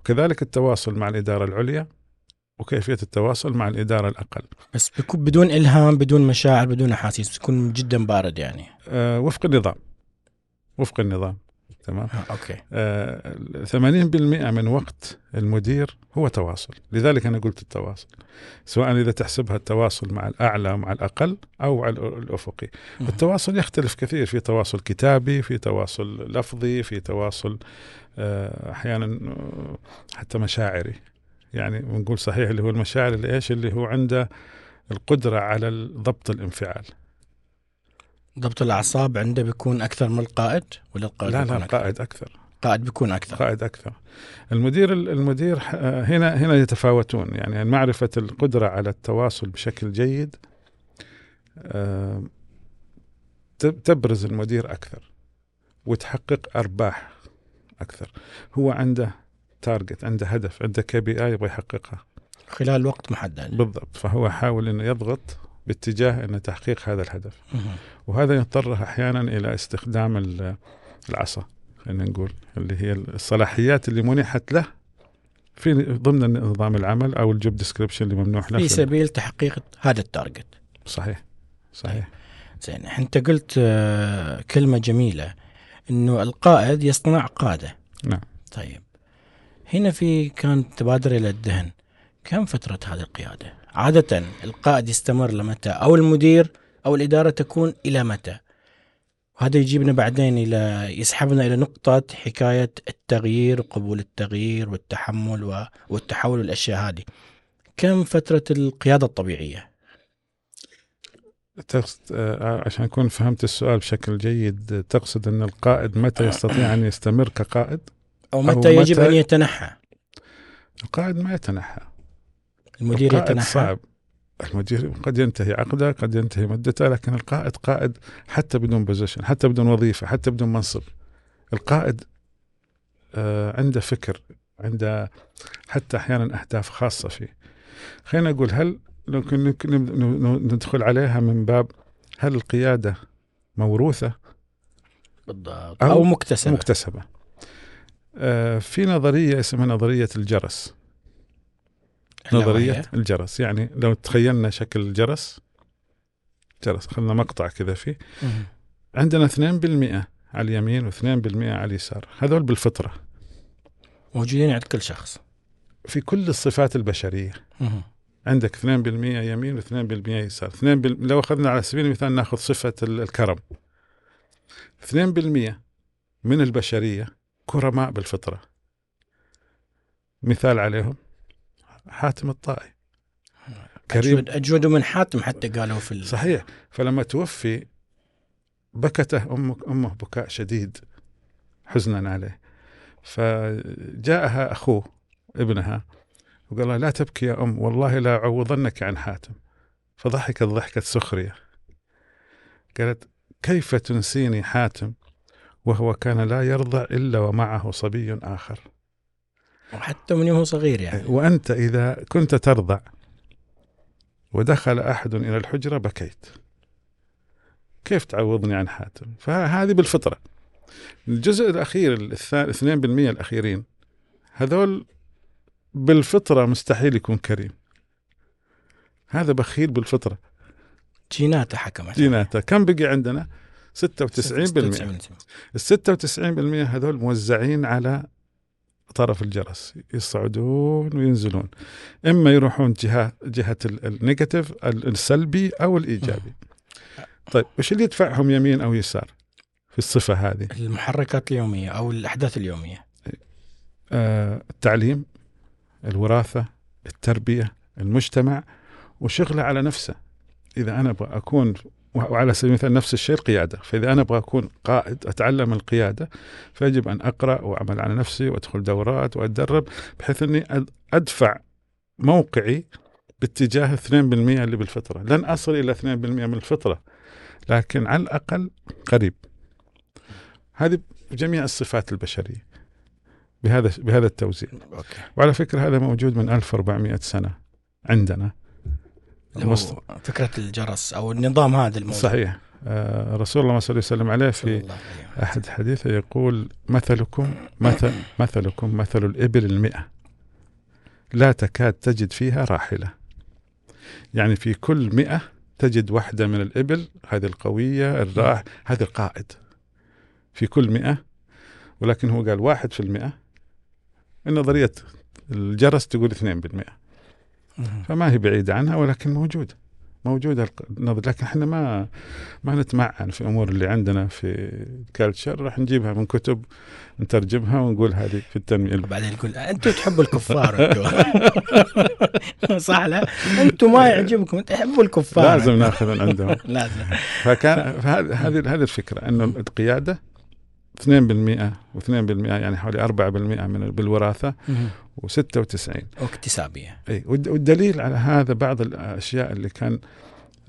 A: وكذلك التواصل مع الإدارة العليا وكيفية التواصل مع الإدارة الأقل.
B: بس بدون إلهام بدون مشاعر بدون أحاسيس بيكون جدا بارد يعني.
A: أه وفق النظام. وفق النظام تمام؟
B: آه، أوكي.
A: آه، 80% من وقت المدير هو تواصل. لذلك أنا قلت التواصل سواء إذا تحسبها التواصل مع الأعلى ومع الأقل أو على الأفقي.
B: مهم.
A: التواصل يختلف كثير في تواصل كتابي في تواصل لفظي في تواصل آه، أحيانا آه، حتى مشاعري. يعني بنقول صحيح اللي هو المشاعر اللي إيش؟ اللي هو عنده القدرة على ضبط الانفعال.
B: ضبط الأعصاب عنده بيكون أكثر من القائد ولا القائد
A: لا لا
B: أكثر؟
A: قائد أكثر.
B: قائد بيكون أكثر.
A: قائد أكثر. المدير المدير آه، هنا هنا يتفاوتون. يعني معرفة القدرة على التواصل بشكل جيد آه، تب- تبرز المدير أكثر وتحقق أرباح أكثر. هو عنده target عنده هدف عنده KPI يبغى يحققها.
B: خلال وقت محدد.
A: بالضبط. فهو حاول إنه يضغط باتجاه إن تحقيق هذا الهدف. وهذا يضطر أحيانا إلى استخدام ال- العصا خلينا نقول اللي هي الصلاحيات اللي منحت له في ضمن نظام العمل أو ال job description اللي ممنوح له
B: في
A: في-
B: سبيل تحقيق هذا ال target.
A: صحيح صحيح.
B: زين أنت قلت آه، كلمة جميلة إنه القائد يصنع قادة.
A: نعم.
B: طيب هنا في كان تبادر إلى الذهن كم فترة هذه القيادة؟ عادة القائد يستمر لمتى؟ أو المدير أو الإدارة تكون إلى متى؟ وهذا يجيبنا بعدين إلى يسحبنا إلى نقطة حكاية التغيير وقبول التغيير والتحمل والتحول والاشياء هذه. كم فترة القيادة الطبيعية؟
A: تقصد آه، عشان أكون فهمت السؤال بشكل جيد تقصد أن القائد متى يستطيع أن يستمر كقائد؟
B: أو متى يجب
A: متى-
B: أن يتنحى؟
A: القائد ما يتنحى.
B: المدير يتنحى.
A: صعب. المدير قد ينتهي عقده قد ينتهي مدته لكن القائد قائد حتى بدون بوزيشن حتى بدون وظيفة حتى بدون منصب. القائد آه عنده فكر عنده حتى أحيانا أهداف خاصة فيه. خلينا نقول هل ممكن ندخل عليها من باب هل القيادة موروثة؟
B: بالضبط.
A: أو
B: أو مكتسبة.
A: مكتسبة. آه في نظرية اسمها نظرية الجرس.
B: وهي؟
A: الجرس. يعني لو تخيلنا شكل الجرس جرس خلنا مقطع كذا فيه.
B: مهم.
A: عندنا 2% على اليمين و2% على اليسار. هذول بالفطرة.
B: موجودين عند كل شخص.
A: في كل الصفات البشرية.
B: مهم.
A: عندك 2% يمين و2% يسار. 2 بال... لو أخذنا على سبيل المثال ناخذ صفة ال- الكرم. 2% من البشرية كرماء بالفطرة. مثال عليهم. حاتم الطائي. كريم.
B: أجود, أجود من حاتم حتى قالوا في ال...
A: صحيح. فلما توفي بكته أمه, أمه بكاء شديد حزنا عليه. فجاءها أخوه ابنها وقال لها لا تبكي يا أم والله لا أعوضنك عن حاتم. فضحكت ضحكة سخرية. قالت كيف تنسيني حاتم وهو كان لا يرضع إلا ومعه صبي آخر.
B: وحتى من يوم صغير يعني.
A: وأنت إذا كنت ترضع ودخل أحد إلى الحجرة بكيت. كيف تعوضني عن حاتم؟ فهذه بالفطرة. الجزء الأخير الثاني 2% الأخيرين هذول بالفطرة مستحيل يكون كريم. هذا بخيل بالفطرة.
B: جيناته حكمت
A: جيناته. كم بقي عندنا؟ 96%
B: 96%.
A: ال 96% هذول موزعين على طرف الجرس يصعدون وينزلون. إما يروحون جهه جهة ال- النيجاتيف ال- السلبي أو الإيجابي. طيب وش اللي يدفعهم يمين أو يسار في الصفة هذه؟
B: المحركات اليومية أو الأحداث اليومية.
A: آه التعليم الوراثة التربية المجتمع وشغله على نفسه. إذا أنا أبغى أكون وعلى سبيل المثال نفس الشيء القيادة، فإذا أنا أبغى أكون قائد أتعلم القيادة فيجب أن أقرأ وأعمل على نفسي وأدخل دورات وأتدرب بحيث أني أدفع موقعي باتجاه 2% اللي بالفطرة، لن أصل إلى 2% من الفطرة لكن على الأقل قريب. هذه جميع الصفات البشرية بهذا بهذا التوزيع،
B: أوكي
A: وعلى فكرة هذا موجود من 1400 سنة عندنا. المست-
B: فكرة الجرس أو النظام هذا الموجود
A: صحيح. آه، رسول الله صلى الله عليه وسلم عليه في. أحد حديثه يقول مثلكم مثل مثلكم مثل الإبل المئة. لا تكاد تجد فيها راحلة. يعني في كل مئة تجد واحدة من الإبل هذه القوية الراح هذا القائد في كل مئة ولكن هو قال واحد في المئة. النظرية الجرس تقول اثنين بالمئة. فما هي بعيدة عنها ولكن موجودة. موجودة النظر لكن إحنا ما ما نتمعن في الأمور اللي عندنا في الكالتشر راح نجيبها من كتب نترجمها ونقول هذه في التنمية.
B: وبعدين يقول أنتم تحبوا الكفار صح لا؟ أنتم ما يعجبكم. تحبوا الكفار.
A: لازم ناخذ من عندهم.
B: لازم.
A: فكان هذه هذه الفكرة أنه القيادة 2% و2% يعني حوالي 4% من بالوراثة
B: مهم.
A: و96
B: واكتسابية.
A: إي والد- والدليل على هذا بعض الأشياء اللي كان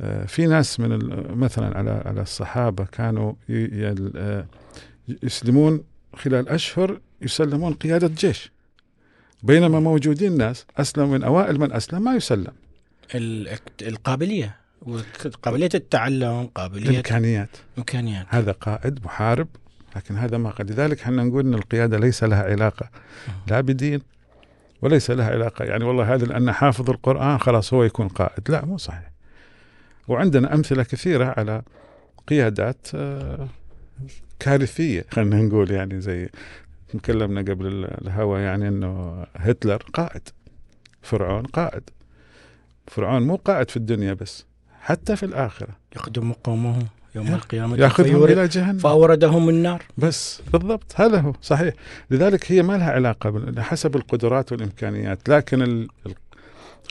A: آه، في ناس من مثلا على على الصحابة كانوا آه، يسلمون خلال أشهر يسلمون قيادة جيش بينما موجودين ناس اسلموا من أوائل من أسلم ما يسلم.
B: ال- القابلية قابلية التعلم قابلية
A: الإمكانيات.
B: امكانيات
A: هذا قائد محارب لكن هذا ما قد لذلك إحنا نقول إن القيادة ليس لها علاقة. لا بدين وليس لها علاقة. يعني والله هذا لأن حافظ القرآن خلاص هو يكون قائد. لا مو صحيح. وعندنا أمثلة كثيرة على قيادات آه، كارثية خلينا نقول يعني زي تكلمنا قبل الهوى يعني إنه هتلر قائد فرعون قائد. فرعون مو قائد في الدنيا بس حتى في الآخرة.
B: يخدم قومه يوم
A: يا-
B: القيامة
A: ياخذهم
B: فيورد-
A: إلى جهنم.
B: فأوردهم النار.
A: بس بالضبط هذا هو صحيح. لذلك هي ما لها علاقة حسب القدرات والإمكانيات لكن ال...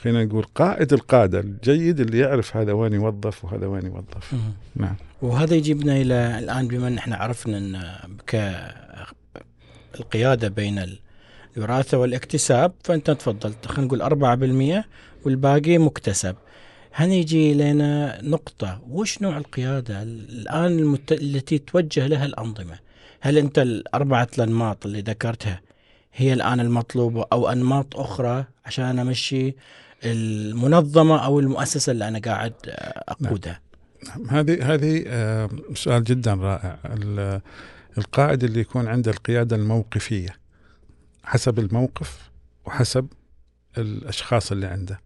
A: خلينا نقول قائد القادة الجيد اللي يعرف هذا وين يوظف وهذا وين يوظف. نعم.
B: وهذا يجيبنا إلى الآن بما إن إحنا عرفنا إن ك القيادة بين الوراثة والاكتساب فأنت تفضلت خلينا نقول 4% والباقي مكتسب. هنا يجي لنا نقطة. وش نوع القيادة الآن المت... التي توجه لها الأنظمة؟ هل أنت الأربعة الأنماط اللي ذكرتها هي الآن المطلوبة أو أنماط أخرى عشان أمشي المنظمة أو المؤسسة اللي أنا قاعد أقودها؟
A: نعم. هذه هذه آه، سؤال جدا رائع. ال- القائد اللي يكون عنده القيادة الموقفية حسب الموقف وحسب الأشخاص اللي عنده.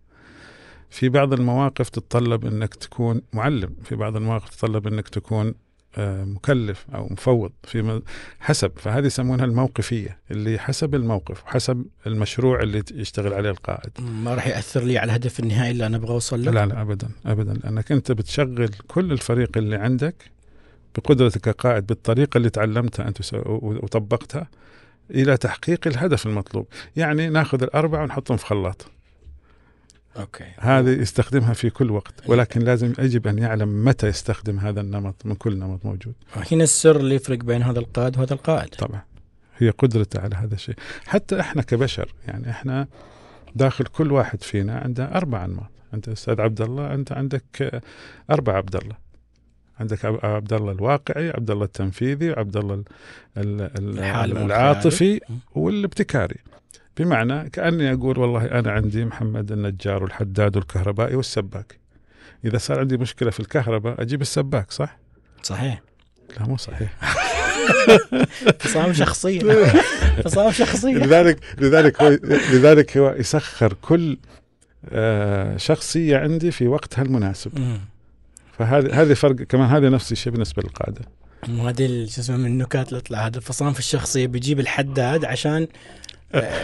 A: في بعض المواقف تتطلب أنك تكون معلم في بعض المواقف تتطلب أنك تكون آه، مكلف أو مفوض في حسب. فهذه يسمونها الموقفية اللي حسب الموقف وحسب المشروع اللي يشتغل عليه القائد.
B: ما راح يأثر لي على الهدف النهائي اللي أنا أبغى أوصل له؟
A: لا لا ابدا ابدا. لأنك أنت بتشغل كل الفريق اللي عندك بقدرتك كقائد بالطريقة اللي تعلمتها أنت وطبقتها إلى تحقيق الهدف المطلوب، يعني ناخذ الأربعة ونحطهم في خلاط،
B: أوكي.
A: هذه يستخدمها في كل وقت، ولكن لازم يجب أن يعلم متى يستخدم هذا النمط من كل نمط موجود،
B: هنا السر اللي يفرق بين هذا القائد وهذا القائد.
A: طبعا. هي قدرته على هذا الشيء، حتى إحنا كبشر يعني إحنا داخل كل واحد فينا عنده أربع أنماط، أنت أستاذ عبد الله أنت عندك أربع عبد الله. عندك عب- عبد الله الواقعي، عبد الله التنفيذي، عبد الله العاطفي. والابتكاري. بمعنى كأني أقول والله أنا عندي محمد النجار والحداد والكهربائي والسباك. إذا صار عندي مشكلة في الكهرباء أجيب السباك صح؟
B: صحيح
A: لا مو صحيح.
B: فصام شخصية فصام شخصية
A: لذلك لذلك هو لذلك هو يسخر كل آه، شخصية عندي في وقتها المناسب. فهذه هذه فرق كمان هذه نفس الشيء بالنسبة للقادة.
B: وهذه شو اسمه من النكات اللي تطلع هذا الفصام في الشخصية بيجيب الحداد عشان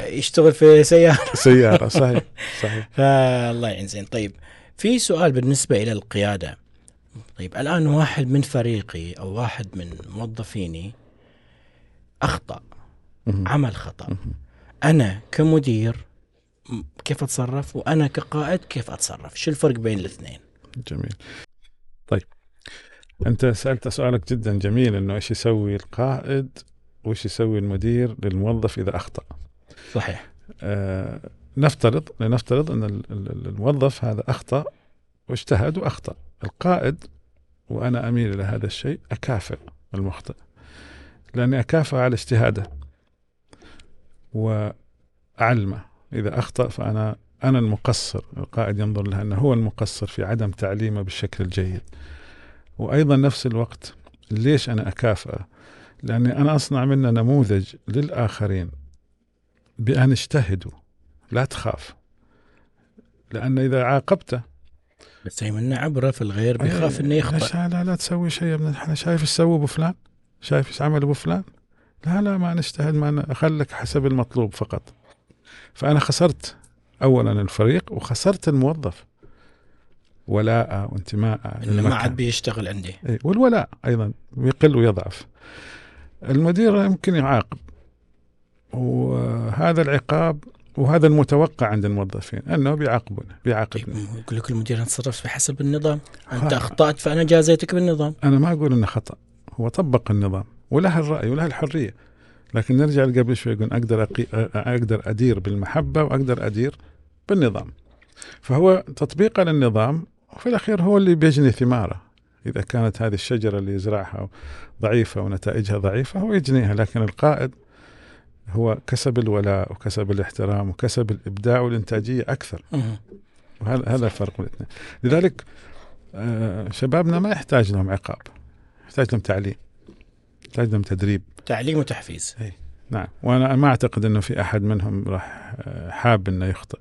B: يشتغل في سيارة.
A: سيارة صحيح صحيح.
B: فالله يعين زين طيب في سؤال بالنسبة إلى القيادة. طيب الآن واحد من فريقي أو واحد من موظفيني
A: مهم.
B: عمل
A: مهم.
B: أنا كمدير كيف أتصرف؟ وأنا كقائد كيف أتصرف؟ شو الفرق بين الاثنين؟
A: جميل. طيب أنت سألت سؤالك جدا جميل إنه إيش يسوي القائد وإيش يسوي المدير للموظف إذا أخطأ؟
B: صحيح.
A: آه نفترض لنفترض أن ال- ال- الموظف هذا أخطأ واجتهد وأخطأ. القائد وأنا أميل إلى هذا الشيء أكافئ المخطئ. لأني أكافئ على اجتهاده وأعلمه. إذا أخطأ فانا أنا المقصر. القائد ينظر له أنه هو المقصر في عدم تعليمه بالشكل الجيد. وأيضا نفس الوقت ليش أنا أكافئه؟ لأني أنا أصنع منه نموذج للآخرين. بأن اجتهدوا لا تخاف. لأن إذا عاقبته
B: بس هي منه عبرة في الغير بيخاف إنه يخطأ.
A: ليش لا لا تسوي شيء يا ابن الحلال شايف إيش سوى أبو فلان؟ شايف إيش عمل أبو فلان؟ لا لا ما نجتهد ما اخلك حسب المطلوب فقط. فأنا خسرت اولا الفريق وخسرت الموظف. ولاء وانتماء
B: إنه ما. عاد بيشتغل عندي.
A: إيه، والولاء أيضا يقل ويضعف. المدير يمكن يعاقب. وهذا العقاب وهذا المتوقع عند الموظفين أنه بيعاقبونه بيعاقبني
B: طيب يقول لك المدير أنا تصرفت بحسب النظام أنت
A: ها.
B: أخطأت فأنا جازيتك بالنظام.
A: أنا ما أقول إنه خطأ هو طبق النظام وله الرأي وله الحرية. لكن نرجع قبل شوي يقول أقدر أقي... أقدر أدير بالمحبة وأقدر أدير بالنظام. فهو تطبيقه للنظام وفي الأخير هو اللي بيجني ثماره. إذا كانت هذه الشجرة اللي يزرعها ضعيفة ونتائجها ضعيفة هو يجنيها لكن القائد هو كسب الولاء وكسب الاحترام وكسب الإبداع والإنتاجية
B: أكثر.
A: وهذا هذا الفرق بين الاثنين. لذلك آه، شبابنا ما يحتاج لهم عقاب يحتاج لهم تعليم يحتاج لهم تدريب.
B: تعليم وتحفيز.
A: نعم. وأنا ما أعتقد إنه في أحد منهم راح آه، حاب إنه يخطئ.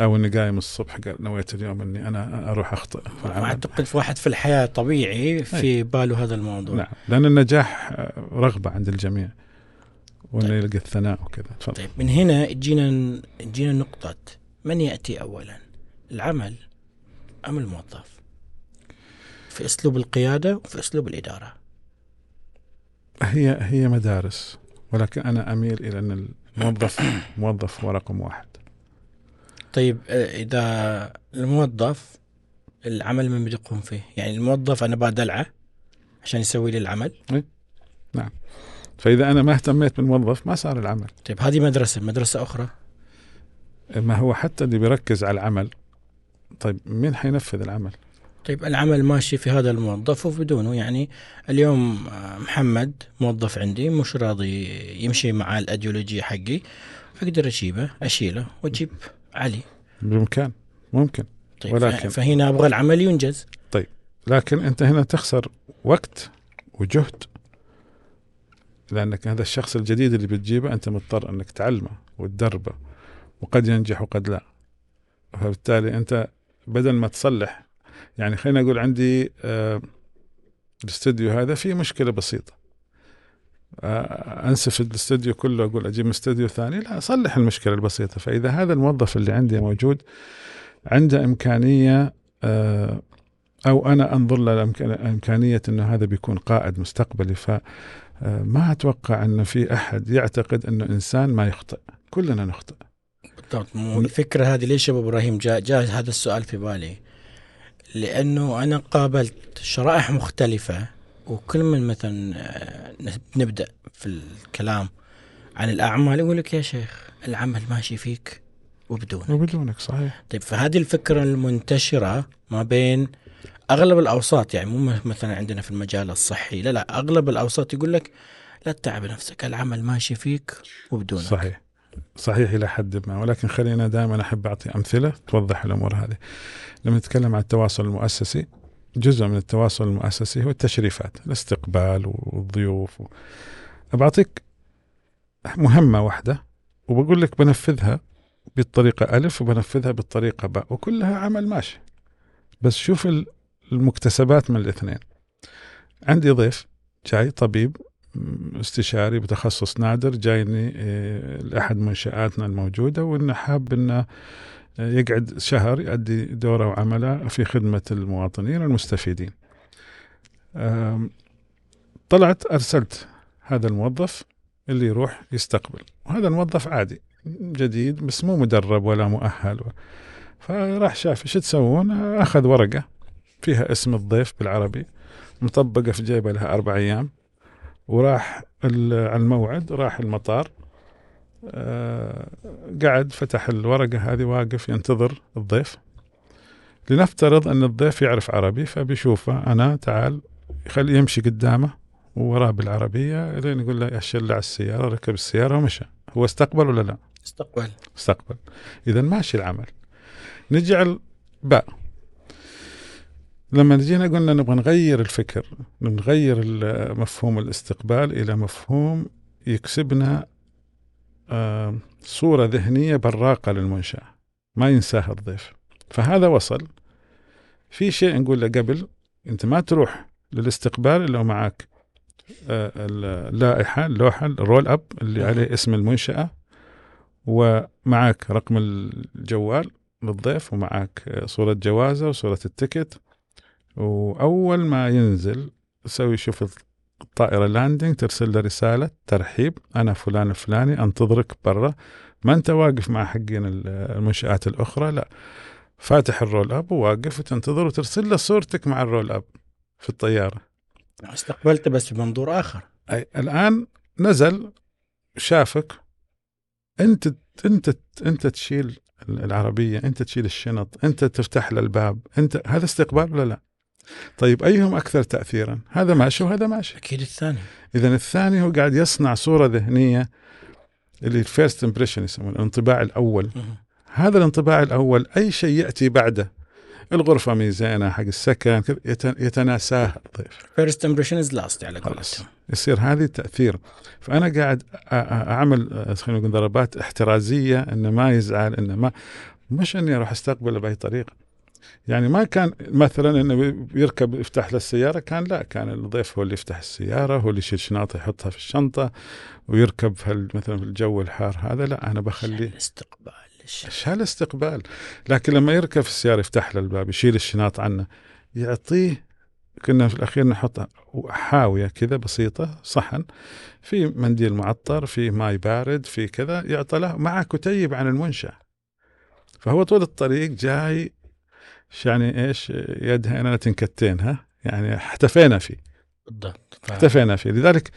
A: أو إني قايم الصبح قال نويت اليوم إني أنا
B: أروح
A: أخطئ.
B: أعتقد في واحد في الحياة طبيعي في باله هذا الموضوع.
A: نعم. لأن النجاح آه، رغبة عند الجميع. وانه
B: طيب.
A: يلقى الثناء وكذا. تفضل.
B: طيب من هنا تجينا تجينا نقطة من يأتي أولا؟ العمل أم الموظف؟ في أسلوب القيادة وفي أسلوب الإدارة.
A: هي هي مدارس ولكن أنا أميل إلى أن الموظف موظف هو رقم واحد.
B: طيب آه، إذا الموظف العمل من بده يقوم فيه؟ يعني الموظف أنا بدلعه عشان يسوي لي العمل؟
A: فإذا أنا ما اهتميت بالموظف ما صار العمل.
B: طيب هذه مدرسة مدرسة أخرى؟
A: ما هو حتى اللي بيركز على العمل طيب مين حينفذ العمل؟
B: طيب العمل ماشي في هذا الموظف وبدونه. يعني اليوم آه، محمد موظف عندي مش راضي يمشي مع الأيديولوجية حقي فأقدر أجيبه أشيله وأجيب علي.
A: بإمكان ممكن.
B: طيب
A: ولكن-
B: فهنا أبغى العمل ينجز.
A: لكن أنت هنا تخسر وقت وجهد لأنك هذا الشخص الجديد اللي بتجيبه أنت مضطر أنك تعلمه وتدربه وقد ينجح وقد لا. فبالتالي أنت بدل ما تصلح يعني خلينا أقول عندي آه، الاستوديو هذا فيه مشكلة بسيطة. آه، أنسف الاستوديو كله أقول أجيب من استوديو ثاني لا أصلح المشكلة البسيطة. فإذا هذا الموظف اللي عندي موجود عنده إمكانية آه، أو أنا أنظر له امكانيه إنه هذا بيكون قائد مستقبلي فما أتوقع انه في أحد يعتقد انه انسان ما يخطئ. كلنا نخطئ.
B: بالضبط الفكرة هذه ليش أبو إبراهيم جاء جاء هذا السؤال في بالي؟ لأنه أنا قابلت شرائح مختلفة وكل من مثلا آه، نبدأ في الكلام عن الأعمال يقول لك يا شيخ العمل ماشي فيك وبدونك.
A: وبدونك صحيح.
B: طيب فهذه الفكرة المنتشرة ما بين أغلب الأوساط يعني مو مثلا عندنا في المجال الصحي لا لا أغلب الأوساط يقول لك لا تتعب نفسك العمل ماشي فيك وبدونك.
A: صحيح. صحيح إلى حد ما ولكن خلينا دائما أحب أعطي أمثلة توضح الأمور هذه. لما نتكلم عن التواصل المؤسسي جزء من التواصل المؤسسي هو التشريفات الاستقبال والضيوف. و... بعطيك مهمة واحدة وبقول لك بنفذها بالطريقة ألف وبنفذها بالطريقة باء وكلها عمل ماشي. بس شوف المكتسبات من الاثنين. عندي ضيف جاي طبيب استشاري بتخصص نادر جايني آه، لأحد منشآتنا الموجودة وإنه حاب إنه آه، يقعد شهر يؤدي دوره وعمله في خدمة المواطنين المستفيدين. طلعت أرسلت هذا الموظف اللي يروح يستقبل. وهذا الموظف عادي جديد بس مو مدرب ولا مؤهل. فراح شاف إيش تسوون؟ أخذ ورقة. فيها اسم الضيف بالعربي مطبقة في جيبه لها أربع أيام وراح على الموعد راح المطار. آه، قعد فتح الورقة هذه واقف ينتظر الضيف. لنفترض أن الضيف يعرف عربي فبيشوفه أنا تعال يخليه يمشي قدامه ووراه بالعربية لين يقول له يشل على السيارة ركب السيارة ومشى. هو استقبل ولا لا؟
B: استقبل.
A: استقبل. اذا ماشي العمل. نجي على باء لما جينا قلنا نبغى نغير الفكر نغير مفهوم الاستقبال إلى مفهوم يكسبنا صورة ذهنية براقة للمنشأة ما ينساها الضيف فهذا وصل في شيء نقول له قبل أنت ما تروح للاستقبال إلا ومعك آه، اللائحة اللوحة ال roll up
B: اللي.
A: عليه اسم المنشأة ومعك رقم الجوال للضيف ومعك صورة جوازة وصورة ال ticket وأول ما ينزل تسوي شوف الطائرة landing ترسل له رسالة ترحيب أنا فلان الفلاني أنتظرك برا. ما أنت واقف مع حقين المنشآت الأخرى لا. فاتح ال roll up وواقف وتنتظر وترسل له صورتك مع ال roll up في الطيارة.
B: استقبلته بس بمنظور آخر.
A: أي الآن نزل شافك. أنت أنت أنت تشيل العربية أنت تشيل الشنط أنت تفتح له الباب أنت هذا استقبال ولا لا؟ طيب أيهم أكثر تأثيرا؟ هذا ماشي وهذا ماشي.
B: أكيد الثاني.
A: إذا الثاني هو قاعد يصنع صورة ذهنية اللي ال first impression يسمونه الانطباع الأول. هذا الانطباع الأول أي شيء يأتي بعده؟ الغرفة مي زانة حق السكن يتناساها الضيف
B: first impression is last على. قولتهم.
A: يصير هذه تاثير فأنا قاعد أ- أ- أعمل آه، خلينا نقول ضربات احترازية إنه ما يزعل إنه ما مش إني أروح أستقبله بأي طريقة. يعني ما كان مثلا إنه يركب يفتح له السيارة كان لا كان الضيف هو اللي يفتح السيارة هو اللي يشيل شنطة يحطها في الشنطة ويركب في مثلا في الجو الحار هذا لا أنا بخليه
B: الاستقبال. الش-
A: إيش هالاستقبال لكن لما يركب في السيارة يفتح له الباب يشيل الشنط عنه يعطيه كنا في الأخير نحط حاوية كذا بسيطة صحن في منديل معطر في ماي بارد في كذا يعطى له مع كتيب عن المنشأ. فهو طول الطريق جاي يعني إيش يدها أنا تنكتين ها؟ يعني احتفينا فيه.
B: بالضبط ف-
A: احتفينا فيه. لذلك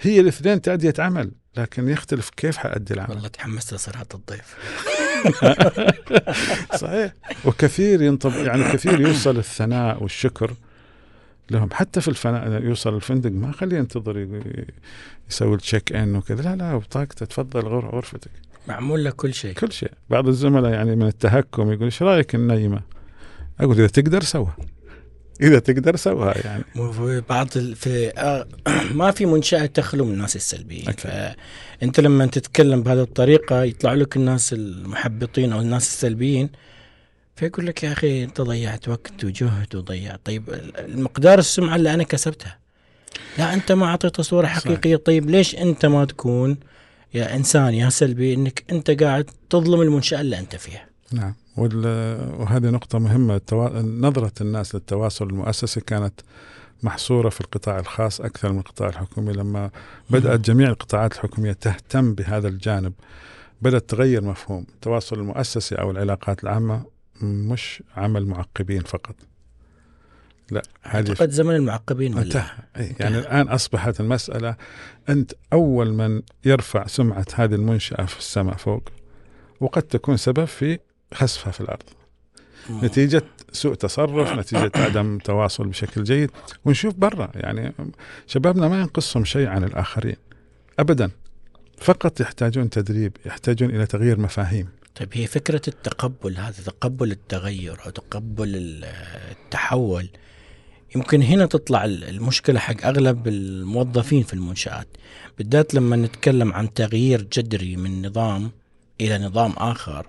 A: هي الاثنين تأدية عمل لكن يختلف كيف حأدي العمل.
B: والله تحمست لصراحة الضيف.
A: صحيح. وكثير ينطب يعني كثير يوصل الثناء والشكر لهم. حتى في الفناء يوصل الفندق ما خليه ينتظر يسوي التشيك ان وكذا. لا لا بطاقته تفضل غر- غرفتك.
B: معمول لك كل شيء.
A: كل شيء. بعض الزملاء يعني من التهكم يقول إيش رأيك النيمه؟ أقول إذا تقدر سوها. إذا تقدر سوها يعني.
B: في بعض. في آه، ما في منشأة تخلو من الناس السلبيين
A: أكيد.
B: فأنت لما تتكلم بهذه الطريقة يطلع لك الناس المحبطين أو الناس السلبيين فيقول لك يا أخي أنت ضيعت وقت وجهد وضيعت. طيب المقدار السمعة اللي أنا كسبتها. لا أنت ما أعطيته صورة
A: صحيح.
B: حقيقية. طيب ليش أنت ما تكون يا إنسان يا سلبي أنك أنت قاعد تظلم المنشأة اللي أنت فيها؟
A: نعم. وهذه نقطة مهمة. التوا... نظرة الناس للتواصل المؤسسي كانت محصورة في القطاع الخاص أكثر من القطاع الحكومي. لما بدأت جميع القطاعات الحكومية تهتم بهذا الجانب بدأت تغير مفهوم التواصل المؤسسي أو العلاقات العامة مش عمل معقبين فقط. لا هذه
B: أعتقد زمن المعقبين ولا؟
A: انتهى. أي، يعني الآن أصبحت المسألة أنت أول من يرفع سمعة هذه المنشأة في السماء فوق وقد تكون سبب في خسفها في الأرض.
B: مم.
A: نتيجة سوء تصرف نتيجة عدم تواصل بشكل جيد. ونشوف برا يعني شبابنا ما ينقصهم شيء عن الآخرين أبدا. فقط يحتاجون تدريب يحتاجون إلى تغيير مفاهيم.
B: طيب هي فكرة التقبل هذا تقبل التغير أو تقبل ال- التحول يمكن هنا تطلع ال- المشكلة حق أغلب الموظفين في المنشآت. بالذات لما نتكلم عن تغيير جذري من نظام إلى نظام آخر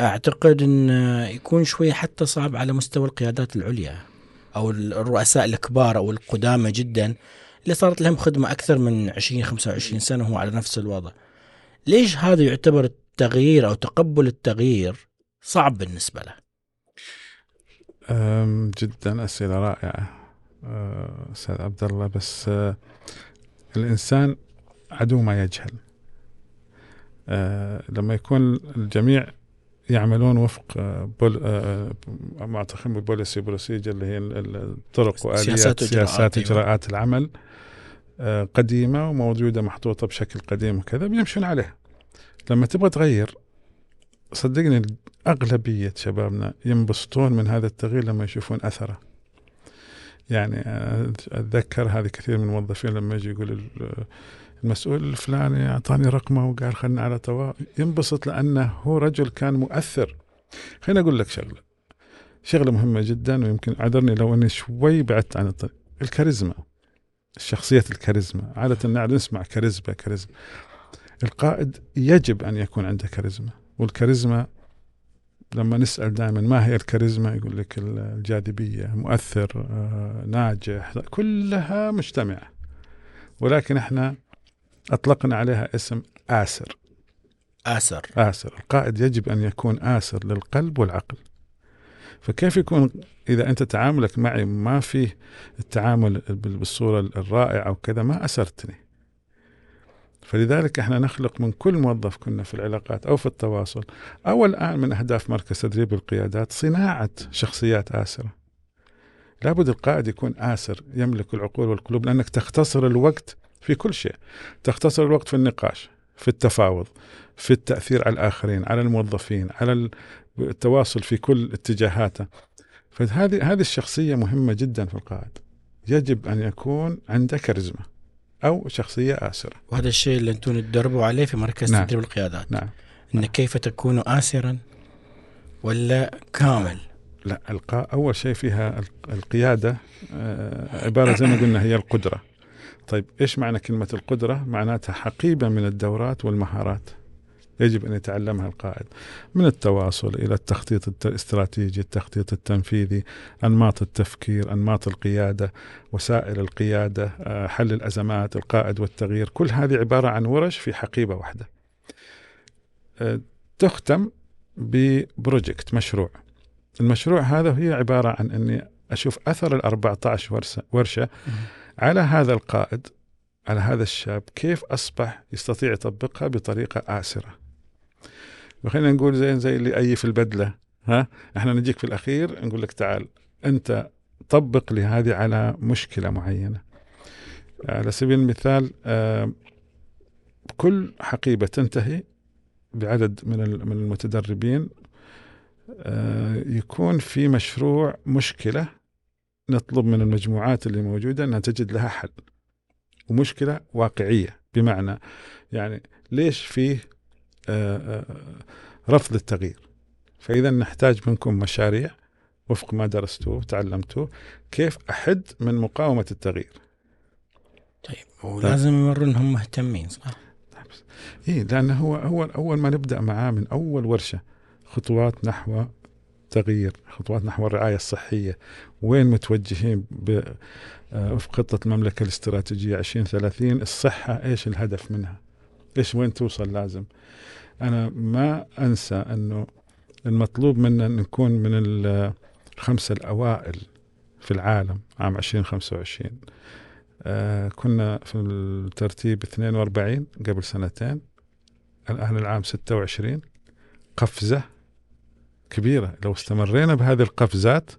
B: أعتقد أن يكون شوي حتى صعب على مستوى القيادات العليا أو الرؤساء الكبار أو القدامى جدا اللي صارت لهم خدمة أكثر من 20 25 سنة وهو على نفس الوضع. ليش هذا يعتبر التغيير أو تقبل التغيير صعب بالنسبة له؟
A: جدا. أسئلة رائعة أه، أستاذ عبد الله. بس أه، الإنسان عدو ما يجهل. أه، لما يكون الجميع يعملون وفق أه، pol أه، ما أعتقد policy procedure اللي هي ال- ال- الطرق وآليات
B: سياسات أيوة.
A: إجراءات العمل قديمة وموجودة محطوطة بشكل قديم وكذا بيمشون عليها لما تبغى تغير صدقني أغلبية شبابنا ينبسطون من هذا التغيير لما يشوفون أثره يعني أنا أتذكر هذه كثير من الموظفين لما يجي يقول المسؤول الفلاني أعطاني رقمه وقال خلنا على توا ينبسط لأنه هو رجل كان مؤثر. خليني أقول لك شغلة. شغلة مهمة جدا ويمكن أعذرني لو أني شوي بعدت عن الطريق الكاريزما. الشخصية الكاريزما. نعرف نسمع كاريزما كاريزما. القائد يجب أن يكون عنده كاريزما. والكاريزما لما نسأل دائما ما هي الكاريزما؟ يقول لك الجاذبية مؤثر آه، ناجح كلها مجتمعة. ولكن إحنا أطلقنا عليها اسم آسر.
B: آسر.
A: آسر. القائد يجب أن يكون آسر للقلب والعقل. فكيف يكون إذا أنت تعاملك معي ما فيه التعامل بال- بالصورة الرائعة وكذا ما أسرتني. فلذلك إحنا نخلق من كل موظف كنا في العلاقات أو في التواصل أو الآن من أهداف مركز تدريب القيادات صناعة شخصيات آسرة. لابد القائد يكون آسر يملك العقول والقلوب لأنك تختصر الوقت في كل شيء. تختصر الوقت في النقاش في التفاوض في التأثير على الآخرين على الموظفين على ال- التواصل في كل اتجاهاته. فهذه هذه الشخصية مهمة جدا في القائد. يجب أن يكون عنده كاريزما أو شخصية آسرة.
B: وهذا الشيء اللي أنتم تدربوا عليه في مركز
A: نعم.
B: تدريب القيادات.
A: نعم.
B: إن كيف تكون آسرا ولا كامل؟
A: لا القاء أول شيء فيها ال- القيادة آه، عبارة زي ما قلنا هي القدرة. طيب إيش معنى كلمة القدرة؟ معناتها حقيبة من الدورات والمهارات. يجب أن يتعلمها القائد. من التواصل إلى التخطيط الت- الاستراتيجي التخطيط التنفيذي أنماط التفكير أنماط القيادة وسائل القيادة آه، حل الأزمات القائد والتغيير. كل هذه عبارة عن ورش في حقيبة واحدة. آه، تختم ببروجكت مشروع. المشروع هذا هي عبارة عن أني أشوف أثر ال 14 ورشة, ورشة على هذا القائد على هذا الشاب كيف أصبح يستطيع يطبقها بطريقة آسرة؟ وخلينا نقول زي زي اللي أي في البدلة ها؟ إحنا نجيك في الأخير نقول لك تعال أنت طبق لي هذه على مشكلة معينة. على سبيل المثال كل حقيبة تنتهي بعدد من المتدربين آه، يكون في مشروع مشكلة نطلب من المجموعات اللي موجودة أنها تجد لها حل ومشكلة واقعية. بمعنى يعني ليش فيه آه، آه، رفض التغيير؟ فإذا نحتاج منكم مشاريع وفق ما درستوه وتعلمتوه كيف أحد من مقاومة التغيير؟
B: طيب ولازم يوروا انهم مهتمين صح؟
A: إيه لأنه هو أول أول ما نبدأ معاه من أول ورشة خطوات نحو تغيير خطوات نحو الرعاية الصحية. وين متوجهين ب- آه، وفق خطة المملكة الاستراتيجية 2030 الصحة إيش الهدف منها؟ إيش وين توصل لازم؟ أنا ما أنسى أنه المطلوب منا أن نكون من ال- الخمسة الأوائل في العالم عام 2025 آه كنا في الترتيب 42 قبل سنتين الآن العام 26 قفزة كبيرة. لو استمرينا بهذه القفزات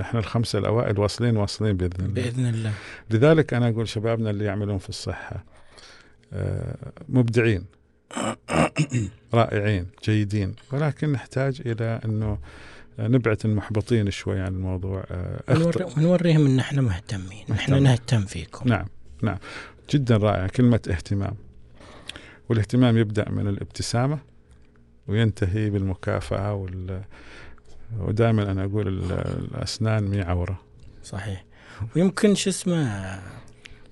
A: إحنا الخمسة الأوائل واصلين واصلين بإذن الله.
B: بإذن الله.
A: لذلك أنا أقول شبابنا اللي يعملون في الصحة آه، مبدعين رائعين جيدين. ولكن نحتاج إلى أنه نبعد المحبطين شوي عن الموضوع آه،
B: ونوريهم إن إحنا مهتمين
A: إحنا.
B: نهتم فيكم.
A: نعم نعم. جدا رائع كلمة اهتمام. والإهتمام يبدأ من الابتسامة. وينتهي بالمكافأة وال ودائما أنا أقول ال- الأسنان مي عورة.
B: صحيح. ويمكن شو اسمه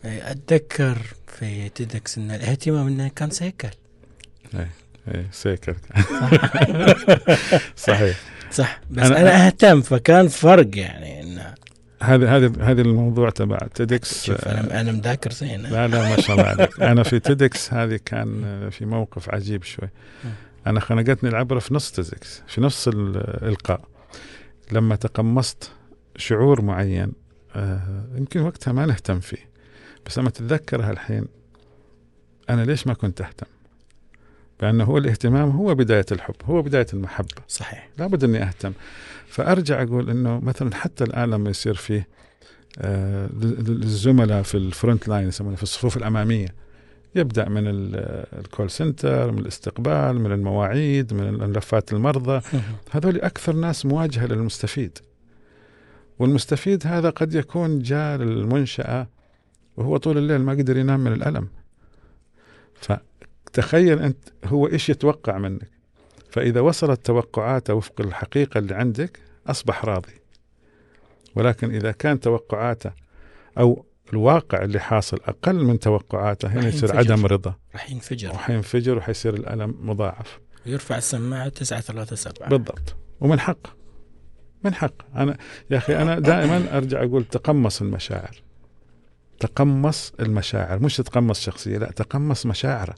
B: أتذكر في TEDx إن الاهتمام إنه كان cycle.
A: إيه cycle صحيح.
B: صح. بس
A: أنا-
B: أنا أهتم فكان فرق يعني انه
A: هذا هذا هذا الموضوع تبع
B: TEDx. أنا أنا مذاكر زين.
A: لا لا ما شاء الله عليك. أنا في TEDx هذه كان في موقف عجيب شوي. أنا خنقتني العبرة في نص TEDx في نص الإلقاء. لما تقمصت شعور معين آه، يمكن وقتها ما نهتم فيه. بس لما تتذكرها الحين أنا ليش ما كنت أهتم؟ لأنه هو الاهتمام هو بداية الحب هو بداية المحبة.
B: صحيح.
A: لابد إني أهتم. فأرجع أقول إنه مثلا حتى الآن لما يصير فيه آه، الزملاء في ال front line يسمونه في الصفوف الأمامية يبدأ من ال- ال call center من الاستقبال من المواعيد من ملفات المرضى. هذول أكثر ناس مواجهة للمستفيد. والمستفيد هذا قد يكون جاء للمنشأة وهو طول الليل ما قدر ينام من الألم. فتخيل أنت هو إيش يتوقع منك. فإذا وصلت توقعاته وفق الحقيقة اللي عندك أصبح راضي. ولكن إذا كان توقعاته أو الواقع اللي حاصل أقل من توقعاته هنا
B: راح
A: يصير
B: ينفجر.
A: عدم رضا.
B: راح ينفجر.
A: وحينفجر وحيصير الألم مضاعف.
B: ويرفع السماعة 937
A: بالضبط. ومن حقه من حق. أنا يا أخي أنا دائما أرجع أقول تقمص المشاعر. تقمص المشاعر. مش تتقمص شخصية لا تقمص مشاعره.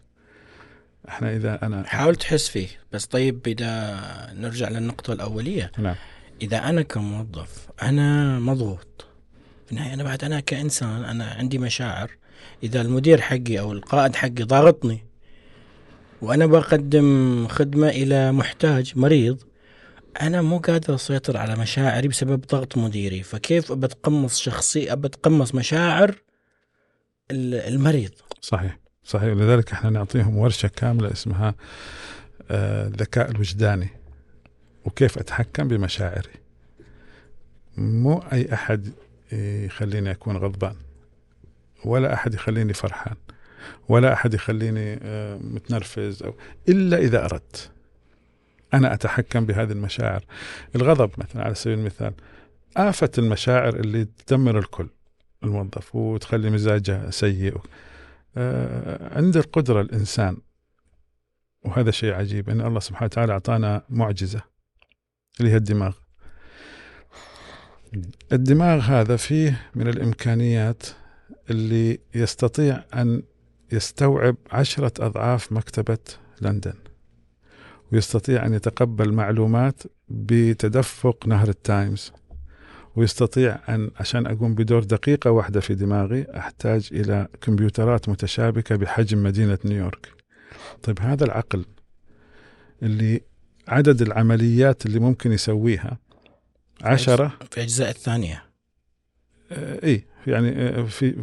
A: إحنا إذا أنا
B: حاول تحس فيه. بس طيب إذا نرجع للنقطة الأولية.
A: نعم.
B: إذا أنا كموظف أنا مضغوط. في النهاية أنا بعد أنا كإنسان أنا عندي مشاعر إذا المدير حقي أو القائد حقي ضاغطني وأنا بقدم خدمة إلى محتاج مريض أنا مو قادر أسيطر على مشاعري بسبب ضغط مديري فكيف بتقمص شخصي بتقمص مشاعر ال- المريض؟
A: صحيح صحيح. لذلك إحنا نعطيهم ورشة كاملة اسمها آه، الذكاء الوجداني وكيف أتحكم بمشاعري. مو أي أحد يخليني أكون غضبان. ولا أحد يخليني فرحان. ولا أحد يخليني آه، متنرفز أو إلا إذا أردت. أنا أتحكم بهذه المشاعر. الغضب مثلا على سبيل المثال آفة المشاعر اللي تدمر الكل. الموظف وتخلي مزاجه سيء. آه عند القدرة الإنسان. وهذا شيء عجيب أن الله سبحانه وتعالى أعطانا معجزة. اللي هي الدماغ. الدماغ هذا فيه من الإمكانيات اللي يستطيع أن يستوعب عشرة أضعاف مكتبة لندن ويستطيع أن يتقبل معلومات بتدفق نهر التايمز ويستطيع أن عشان أقوم بدور دقيقة واحدة في دماغي أحتاج إلى كمبيوترات متشابكة بحجم مدينة نيويورك. طيب هذا العقل اللي عدد العمليات اللي ممكن يسويها عشرة.
B: في الأجزاء الثانية.
A: آه إيه يعني آه في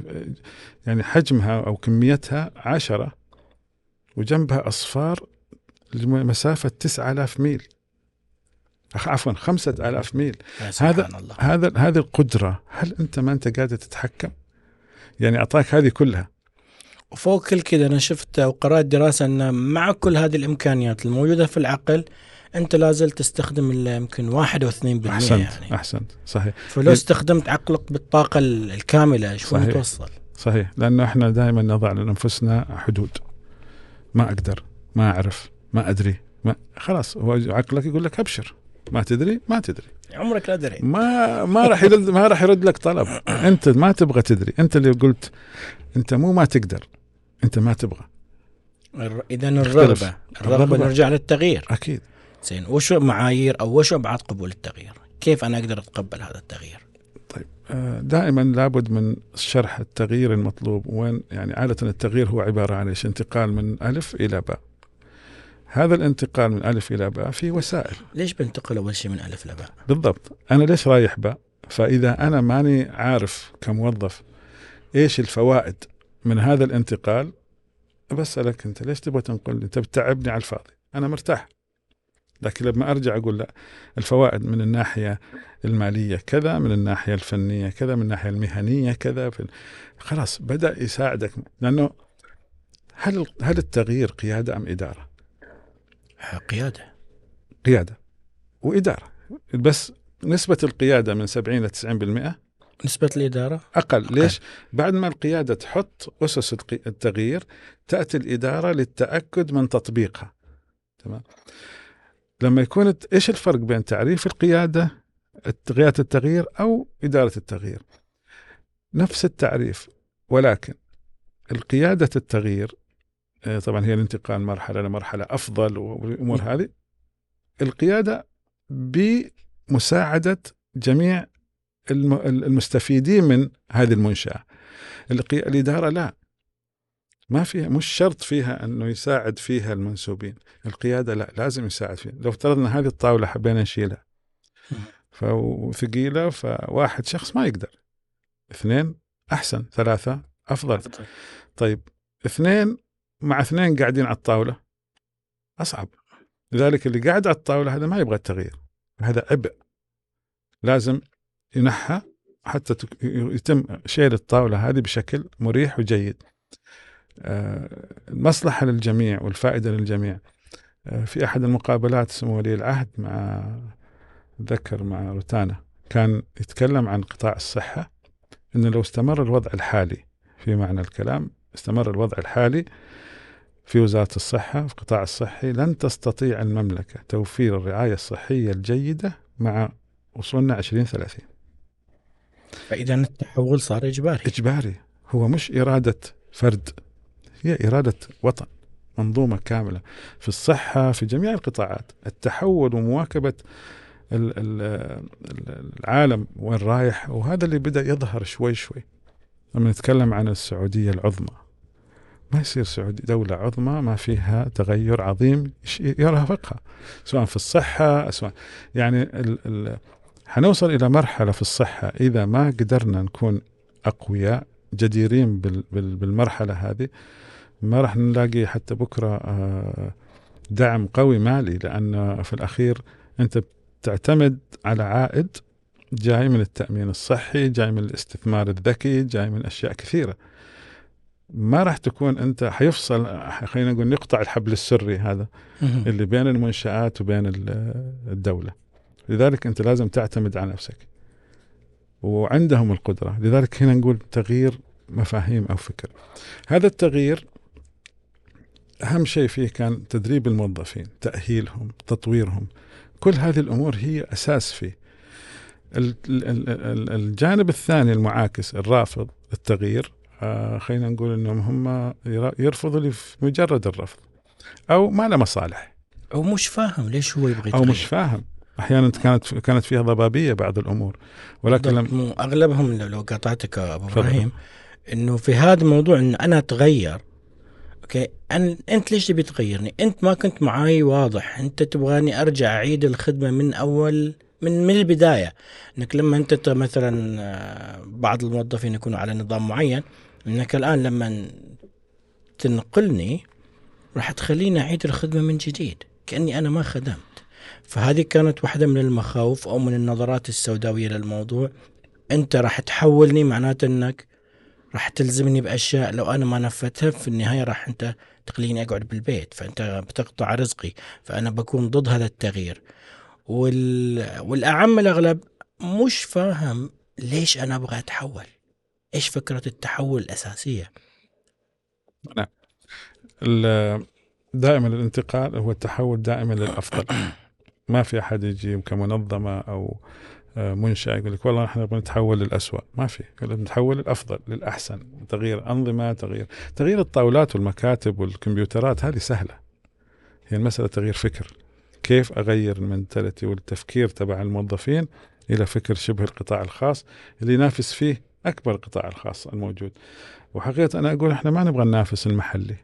A: يعني حجمها أو كميتها عشرة وجنبها أصفار لمسافة 9000 ميل. عفوا خمسة آلاف ميل. هذا
B: الله.
A: هذا هذه القدرة هل أنت ما أنت قادر تتحكم؟ يعني أعطاك هذه كلها.
B: وفوق كل كذا أنا شفت وقرأت دراسة أن مع كل هذه الإمكانيات الموجودة في العقل أنت لازل تستخدم يمكن واحد اثنين بالمئة
A: أحسنت
B: يعني.
A: أحسنت صحيح.
B: فلو استخدمت عقلك بالطاقة الكاملة شو
A: صحيح.
B: توصل
A: صحيح. لأنه إحنا دائما نضع لأنفسنا حدود. ما أقدر ما أعرف ما أدري ما خلاص هو عقلك يقول لك أبشر. ما تدري ما تدري.
B: عمرك لا دري
A: ما ما راح يرد ما راح يرد لك طلب. أنت ما تبغى تدري. أنت اللي قلت أنت مو ما تقدر أنت ما تبغى.
B: اذا الرغبة
A: الرغبة.
B: نرجع للتغيير.
A: أكيد.
B: زين وشو معايير أو وشو أبعاد قبول التغيير؟ كيف أنا أقدر أتقبل هذا التغيير؟
A: آه، دائما لابد من شرح التغيير المطلوب وين يعني عادة التغيير هو عبارة عن إيش؟ انتقال من ألف إلى باء. هذا الانتقال من ألف إلى باء في وسائل.
B: ليش بنتقل أول شيء من ألف لباء
A: بالضبط. أنا ليش رايح باء؟ فإذا أنا ماني عارف كموظف إيش الفوائد من هذا الانتقال بسألك أنت ليش تبغى تنقل؟ انت بتتعبني على الفاضي. أنا مرتاح. لكن لما أرجع أقول لا الفوائد من الناحية المالية كذا من الناحية الفنية كذا من الناحية المهنية كذا في خلاص بدأ يساعدك. لأنه هل هل التغيير قيادة أم إدارة؟
B: قيادة.
A: قيادة وإدارة. بس نسبة القيادة من 70 ل 90%
B: نسبة الإدارة؟
A: أقل. ليش؟ بعد ما القيادة تحط أسس القي- التغيير تأتي الإدارة للتأكد من تطبيقها. تمام؟ لما يكون إيش الفرق بين تعريف القيادة قيادة التغيير أو إدارة التغيير؟ نفس التعريف ولكن القيادة التغيير آه، طبعا هي الانتقال مرحلة لمرحله أفضل والأمور هذه القيادة بمساعدة جميع الم- المستفيدين من هذه المنشاه الإدارة لا. ما فيها مش شرط فيها أنه يساعد فيها المنسوبين. القيادة لا لازم يساعد فيها. لو افترضنا هذه الطاولة حبينا نشيلها. فثقيلة فواحد شخص ما يقدر. اثنين أحسن ثلاثة أفضل. طيب اثنين مع اثنين قاعدين على الطاولة؟ أصعب. لذلك اللي قاعد على الطاولة هذا ما يبغى التغيير. هذا عبء. لازم ينحى حتى يتم شيل الطاولة هذه بشكل مريح وجيد. آه، المصلحه للجميع والفائدة للجميع. آه، في أحد المقابلات سمو ولي العهد مع ذكر مع روتانا كان يتكلم عن قطاع الصحة إنه لو استمر الوضع الحالي في معنى الكلام استمر الوضع الحالي في وزارة الصحة في القطاع الصحي لن تستطيع المملكة توفير الرعاية الصحية الجيدة مع وصولنا 2030
B: فإذا التحول صار إجباري.
A: إجباري. هو مش إرادة فرد. هي إرادة وطن منظومة كاملة في الصحة في جميع القطاعات. التحول ال- العالم وين رايح وهذا اللي بدأ يظهر شوي شوي. لما نتكلم عن السعودية العظمى ما يصير سعودي دولة عظمى ما فيها تغير عظيم يرافقها سواء في الصحة سواء يعني ال ال حنوصل إلى مرحلة في الصحة إذا ما قدرنا نكون أقوياء جديرين بال بال بالمرحلة هذه. ما راح نلاقي حتى بكرة آه، دعم قوي مالي لأن في الأخير أنت بتعتمد على عائد جاي من التأمين الصحي جاي من الاستثمار الذكي جاي من أشياء كثيرة. ما راح تكون أنت حيفصل خلينا نقول نقطع الحبل السري هذا. اللي بين المنشآت وبين ال- الدولة. لذلك أنت لازم تعتمد على نفسك. وعندهم القدرة. لذلك هنا نقول تغيير مفاهيم أو فكر. هذا التغيير أهم شيء فيه كان تدريب الموظفين تأهيلهم تطويرهم. كل هذه الأمور هي أساس فيه. ال- ال- ال- ال- الجانب الثاني المعاكس الرافض التغيير آه خلينا نقول إنهم هم يرفضوا لمجرد الرفض. أو ما له مصالح.
B: هو مش فاهم ليش هو يبغى
A: أو
B: يتغير.
A: مش فاهم. أحيانا كانت كانت فيها ضبابية بعض الأمور. ولكن لم
B: أغلبهم لو- قاطعتك
A: أبو.
B: إبراهيم إنه في هذا الموضوع إن أنا أتغير أوكي. أنا أنت ليش تبي تغيرني؟ أنت ما كنت معاي واضح، أنت تبغاني أرجع أعيد الخدمة من اول من من البداية، إنك لما أنت مثلا آه، بعض الموظفين يكونوا على نظام معين، إنك الآن لما تنقلني راح تخليني أعيد الخدمة من جديد، كأني أنا ما خدمت. فهذه كانت واحدة من المخاوف أو من النظرات السوداوية للموضوع، أنت راح تحولني معناته إنك راح تلزمني بأشياء لو أنا ما نفذتها في النهاية راح أنت تخليني أقعد بالبيت فأنت بتقطع رزقي فأنا بكون ضد هذا التغيير. وال... والأعم الأغلب مش فاهم ليش أنا أبغى أتحول. إيش فكرة التحول الأساسية؟
A: ال- دائما الانتقال هو التحول دائما للأفضل. ما في أحد يجي كمنظمه أو آه، منشأة. يقول لك والله إحنا نبغى نتحول للأسوأ. ما في. نتحول للأفضل للأحسن. تغيير أنظمة تغيير تغيير الطاولات والمكاتب والكمبيوترات هذه سهلة. هي المسألة تغيير فكر. كيف أغير المنتاليتي والتفكير تبع الموظفين إلى فكر شبه القطاع الخاص اللي ينافس فيه أكبر القطاع الخاص الموجود. وحقيقة أنا أقول إحنا ما نبغى ننافس المحلي.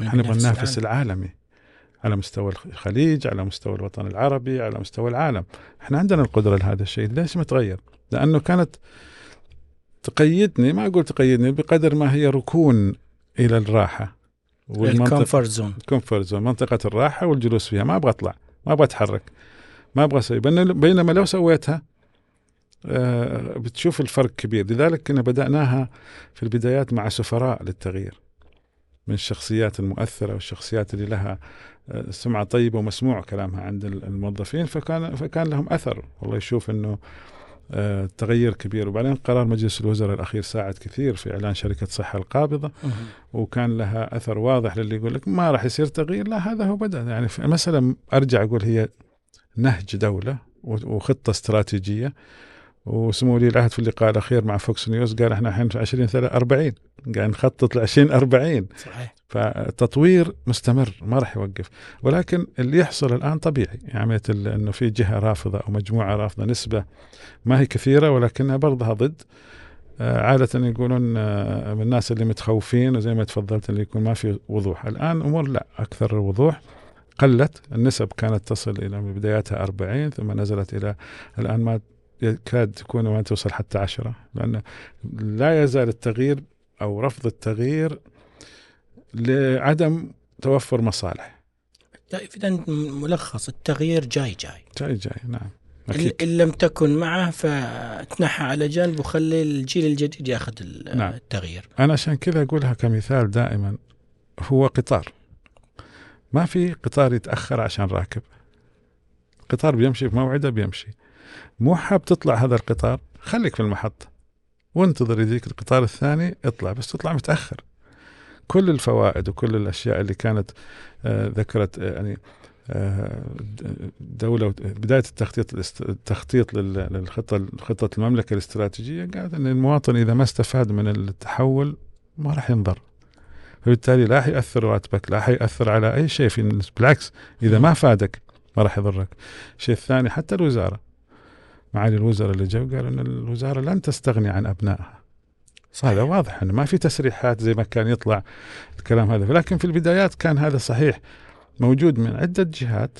A: إحنا نبغى ننافس
B: العالم.
A: العالمي. على مستوى الخليج على مستوى الوطن العربي على مستوى العالم. إحنا عندنا القدرة لهذا الشيء ليش ما تغير؟ لأنه كانت تقيدني ما أقول تقيدني بقدر ما هي ركون إلى الراحة والمنطقة
B: ال comfort
A: zone. comfort zone منطقة الراحة والجلوس فيها. ما أبغى أطلع ما أبغى أتحرك ما أبغى أسوي. بين- بينما لو سويتها آه، بتشوف الفرق كبير. لذلك كنا بدأناها في البدايات مع سفراء للتغيير. من الشخصيات المؤثرة والشخصيات اللي لها آه، سمعة طيبة ومسموع كلامها عند الموظفين فكان فكان لهم أثر. والله يشوف أنه آه، تغير كبير. وبعدين قرار مجلس الوزراء الأخير ساعد كثير في إعلان شركة صحة القابضة. وكان لها أثر واضح للي يقول لك ما راح يصير تغيير. لا هذا هو بدأ. يعني في مسألة أرجع أقول هي نهج دولة و- وخطة استراتيجية. وسمو ولي العهد في اللقاء الأخير مع فوكس نيوز قال إحنا الحين في 2040 قاعد نخطط ل 2040
B: صحيح.
A: فتطوير مستمر ما راح يوقف. ولكن اللي يحصل الآن طبيعي. يعني عملية إنه في جهة رافضة أو مجموعة رافضة نسبة ما هي كثيرة ولكنها برضها ضد. آه، عادة يقولون آه، من الناس اللي متخوفين وزي ما تفضلت اللي يكون ما في وضوح. الآن أمور لا أكثر الوضوح قلت النسب كانت تصل إلى بداياتها 40 ثم نزلت إلى الآن ما يكاد تكون ما توصل حتى عشرة لأن لا يزال التغيير أو رفض التغيير لعدم توفر مصالح.
B: اذا ملخص التغيير جاي جاي.
A: جاي جاي نعم. أكيد.
B: إن لم تكن معه فتنحى على جنب وخلي الجيل الجديد يأخذ
A: نعم.
B: التغيير.
A: أنا عشان كذا أقولها كمثال دائما هو قطار. ما في قطار يتأخر عشان راكب. قطار بيمشي في موعده بيمشي. مو حاب تطلع هذا القطار خليك في المحطة. وانتظر يجيك القطار الثاني اطلع بس تطلع متأخر. كل الفوائد وكل الأشياء اللي كانت آه ذكرت آه يعني آه دولة بداية التخطيط التخطيط لل- للخطة خطة المملكة الاستراتيجية قالت أن المواطن إذا ما استفاد من التحول ما راح ينضر. فبالتالي لا حيأثر راتبك لا حيأثر على أي شيء في بالعكس إذا ما فادك ما راح يضرك. الشيء الثاني حتى الوزارة. معالي الوزراء اللي جو قالوا أن الوزارة لن تستغني عن أبنائها. هذا واضح أنه ما في تسريحات زي ما كان يطلع الكلام هذا. لكن في البدايات كان هذا صحيح. موجود من عدة جهات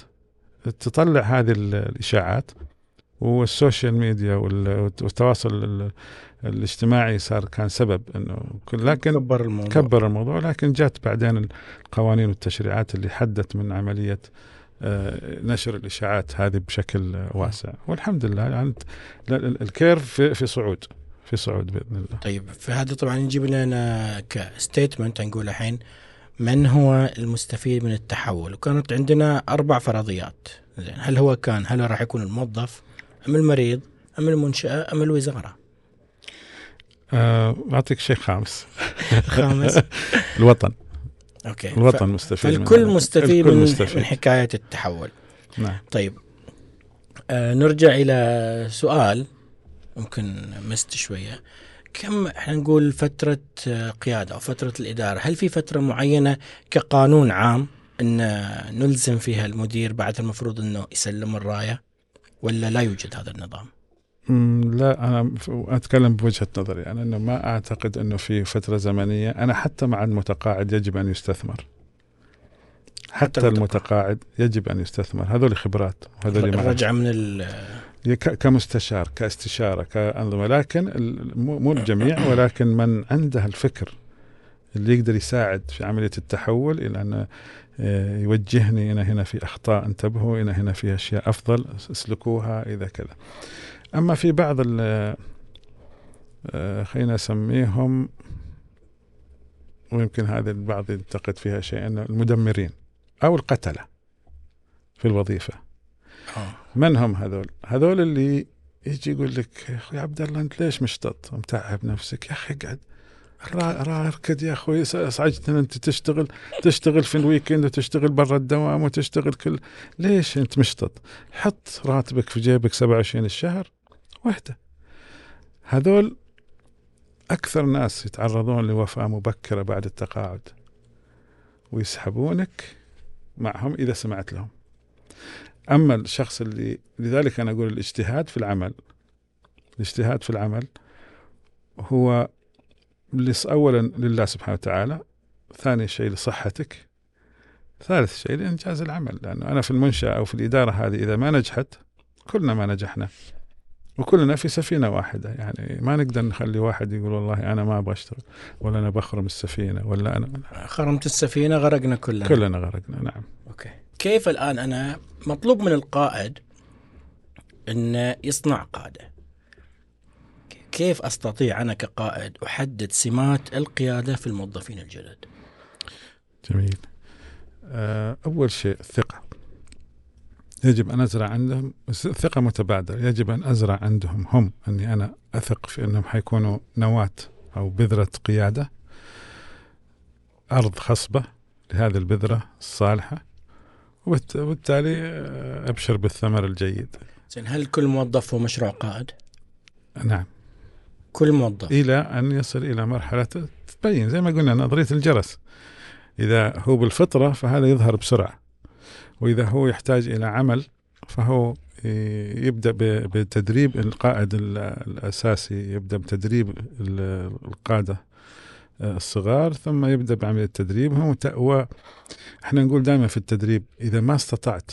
A: تطلع هذه ال- الإشاعات وال social media وال- والتواصل ال- الاجتماعي صار كان سبب إنه لكن
B: كبر الموضوع.
A: كبر الموضوع. لكن جات بعدين القوانين والتشريعات اللي حدت من عملية نشر الإشاعات هذه بشكل آه، واسع. والحمد لله يعني ال- ال- ال curve في, في صعود في صعود بإذن الله.
B: طيب فهذا طبعا نجيب لنا ك statement نقول الحين من هو المستفيد من التحول؟ وكانت عندنا أربع فرضيات. زين هل هو كان هل راح يكون الموظف أم المريض أم المنشأة أم الوزارة؟
A: آه، بعطيك شيء خامس.
B: خامس.
A: الوطن.
B: okay.
A: الوطن مستفيد من
B: فالكل
A: هذا.
B: مستفيد
A: الكل
B: من,
A: مستفيد.
B: من حكاية التحول.
A: نعم.
B: طيب. آه نرجع إلى سؤال ممكن مست شوية. كم إحنا نقول فترة آه، قيادة أو فترة الإدارة؟ هل في فترة معينة كقانون عام إن نلزم فيها المدير بعد المفروض إنه يسلم الراية؟ ولا لا يوجد هذا النظام؟
A: لا أنا أتكلم بوجهة نظري أنا إنه ما أعتقد إنه في فترة زمنية أنا حتى مع المتقاعد يجب أن يستثمر حتى
B: المتقاعد.
A: المتقاعد يجب أن يستثمر هذول خبرات معرفة.
B: الرجعه من ال-
A: كمستشار كاستشارة كأنظمة لكن مو الجميع ولكن من عنده الفكر اللي يقدر يساعد في عملية التحول إلى أن آه، يوجهني أنا هنا في أخطاء انتبهوا أنا هنا في أشياء أفضل أسلكوها إذا كذا. أما في بعض ال آه، خلينا نسميهم ويمكن هذا البعض ينتقد فيها شيء انه المدمرين أو القتلة في الوظيفة.
B: آه.
A: من هم هذول؟ هذول اللي يجي يقول لك يا أخوي عبد الله أنت ليش مشتط ومتعب نفسك؟ يا أخي اقعد اركد يا أخوي ازعجتنا أنت تشتغل تشتغل في الويكند وتشتغل برا الدوام وتشتغل كل ليش أنت مشتط؟ حط راتبك في جيبك 27 الشهر واحدة. هذول أكثر ناس يتعرضون لوفاة مبكرة بعد التقاعد ويسحبونك معهم إذا سمعت لهم. أما الشخص اللي لذلك أنا أقول الاجتهاد في العمل الاجتهاد في العمل هو اولا لله سبحانه وتعالى ثاني شيء لصحتك ثالث شيء لإنجاز العمل. لأنه أنا في المنشأة أو في الإدارة هذه إذا ما نجحت كلنا ما نجحنا. وكلنا في سفينة واحدة. يعني ما نقدر نخلي واحد يقول والله أنا ما أبغى أشتغل ولا أنا بخرم السفينة ولا أنا
B: خرمت السفينة غرقنا كلنا.
A: كلنا غرقنا نعم.
B: أوكي. كيف الآن؟ أنا مطلوب من القائد إنه يصنع قادة. كيف أستطيع أنا كقائد أحدد سمات القيادة في الموظفين الجدد؟
A: جميل. آه، أول شيء الثقة يجب أن أزرع عندهم بس ثقة متبادلة. يجب أن أزرع عندهم هم أني أنا أثق في أنهم حيكونوا نواة أو بذرة قيادة أرض خصبة لهذه البذرة الصالحة وبالت- وبالتالي آه، أبشر بالثمر الجيد.
B: زين هل كل موظف هو مشروع قائد؟
A: نعم.
B: كل موظف.
A: إلى أن يصل إلى مرحلة تبين زي ما قلنا نظرية الجرس. إذا هو بالفطرة فهذا يظهر بسرعة. وإذا هو يحتاج إلى عمل فهو ي- يبدأ ب- بتدريب القائد ال- الأساسي يبدأ بتدريب ال- القادة آه، الصغار ثم يبدأ بعملية تدريبهم وإحنا نقول دائما في التدريب إذا ما استطعت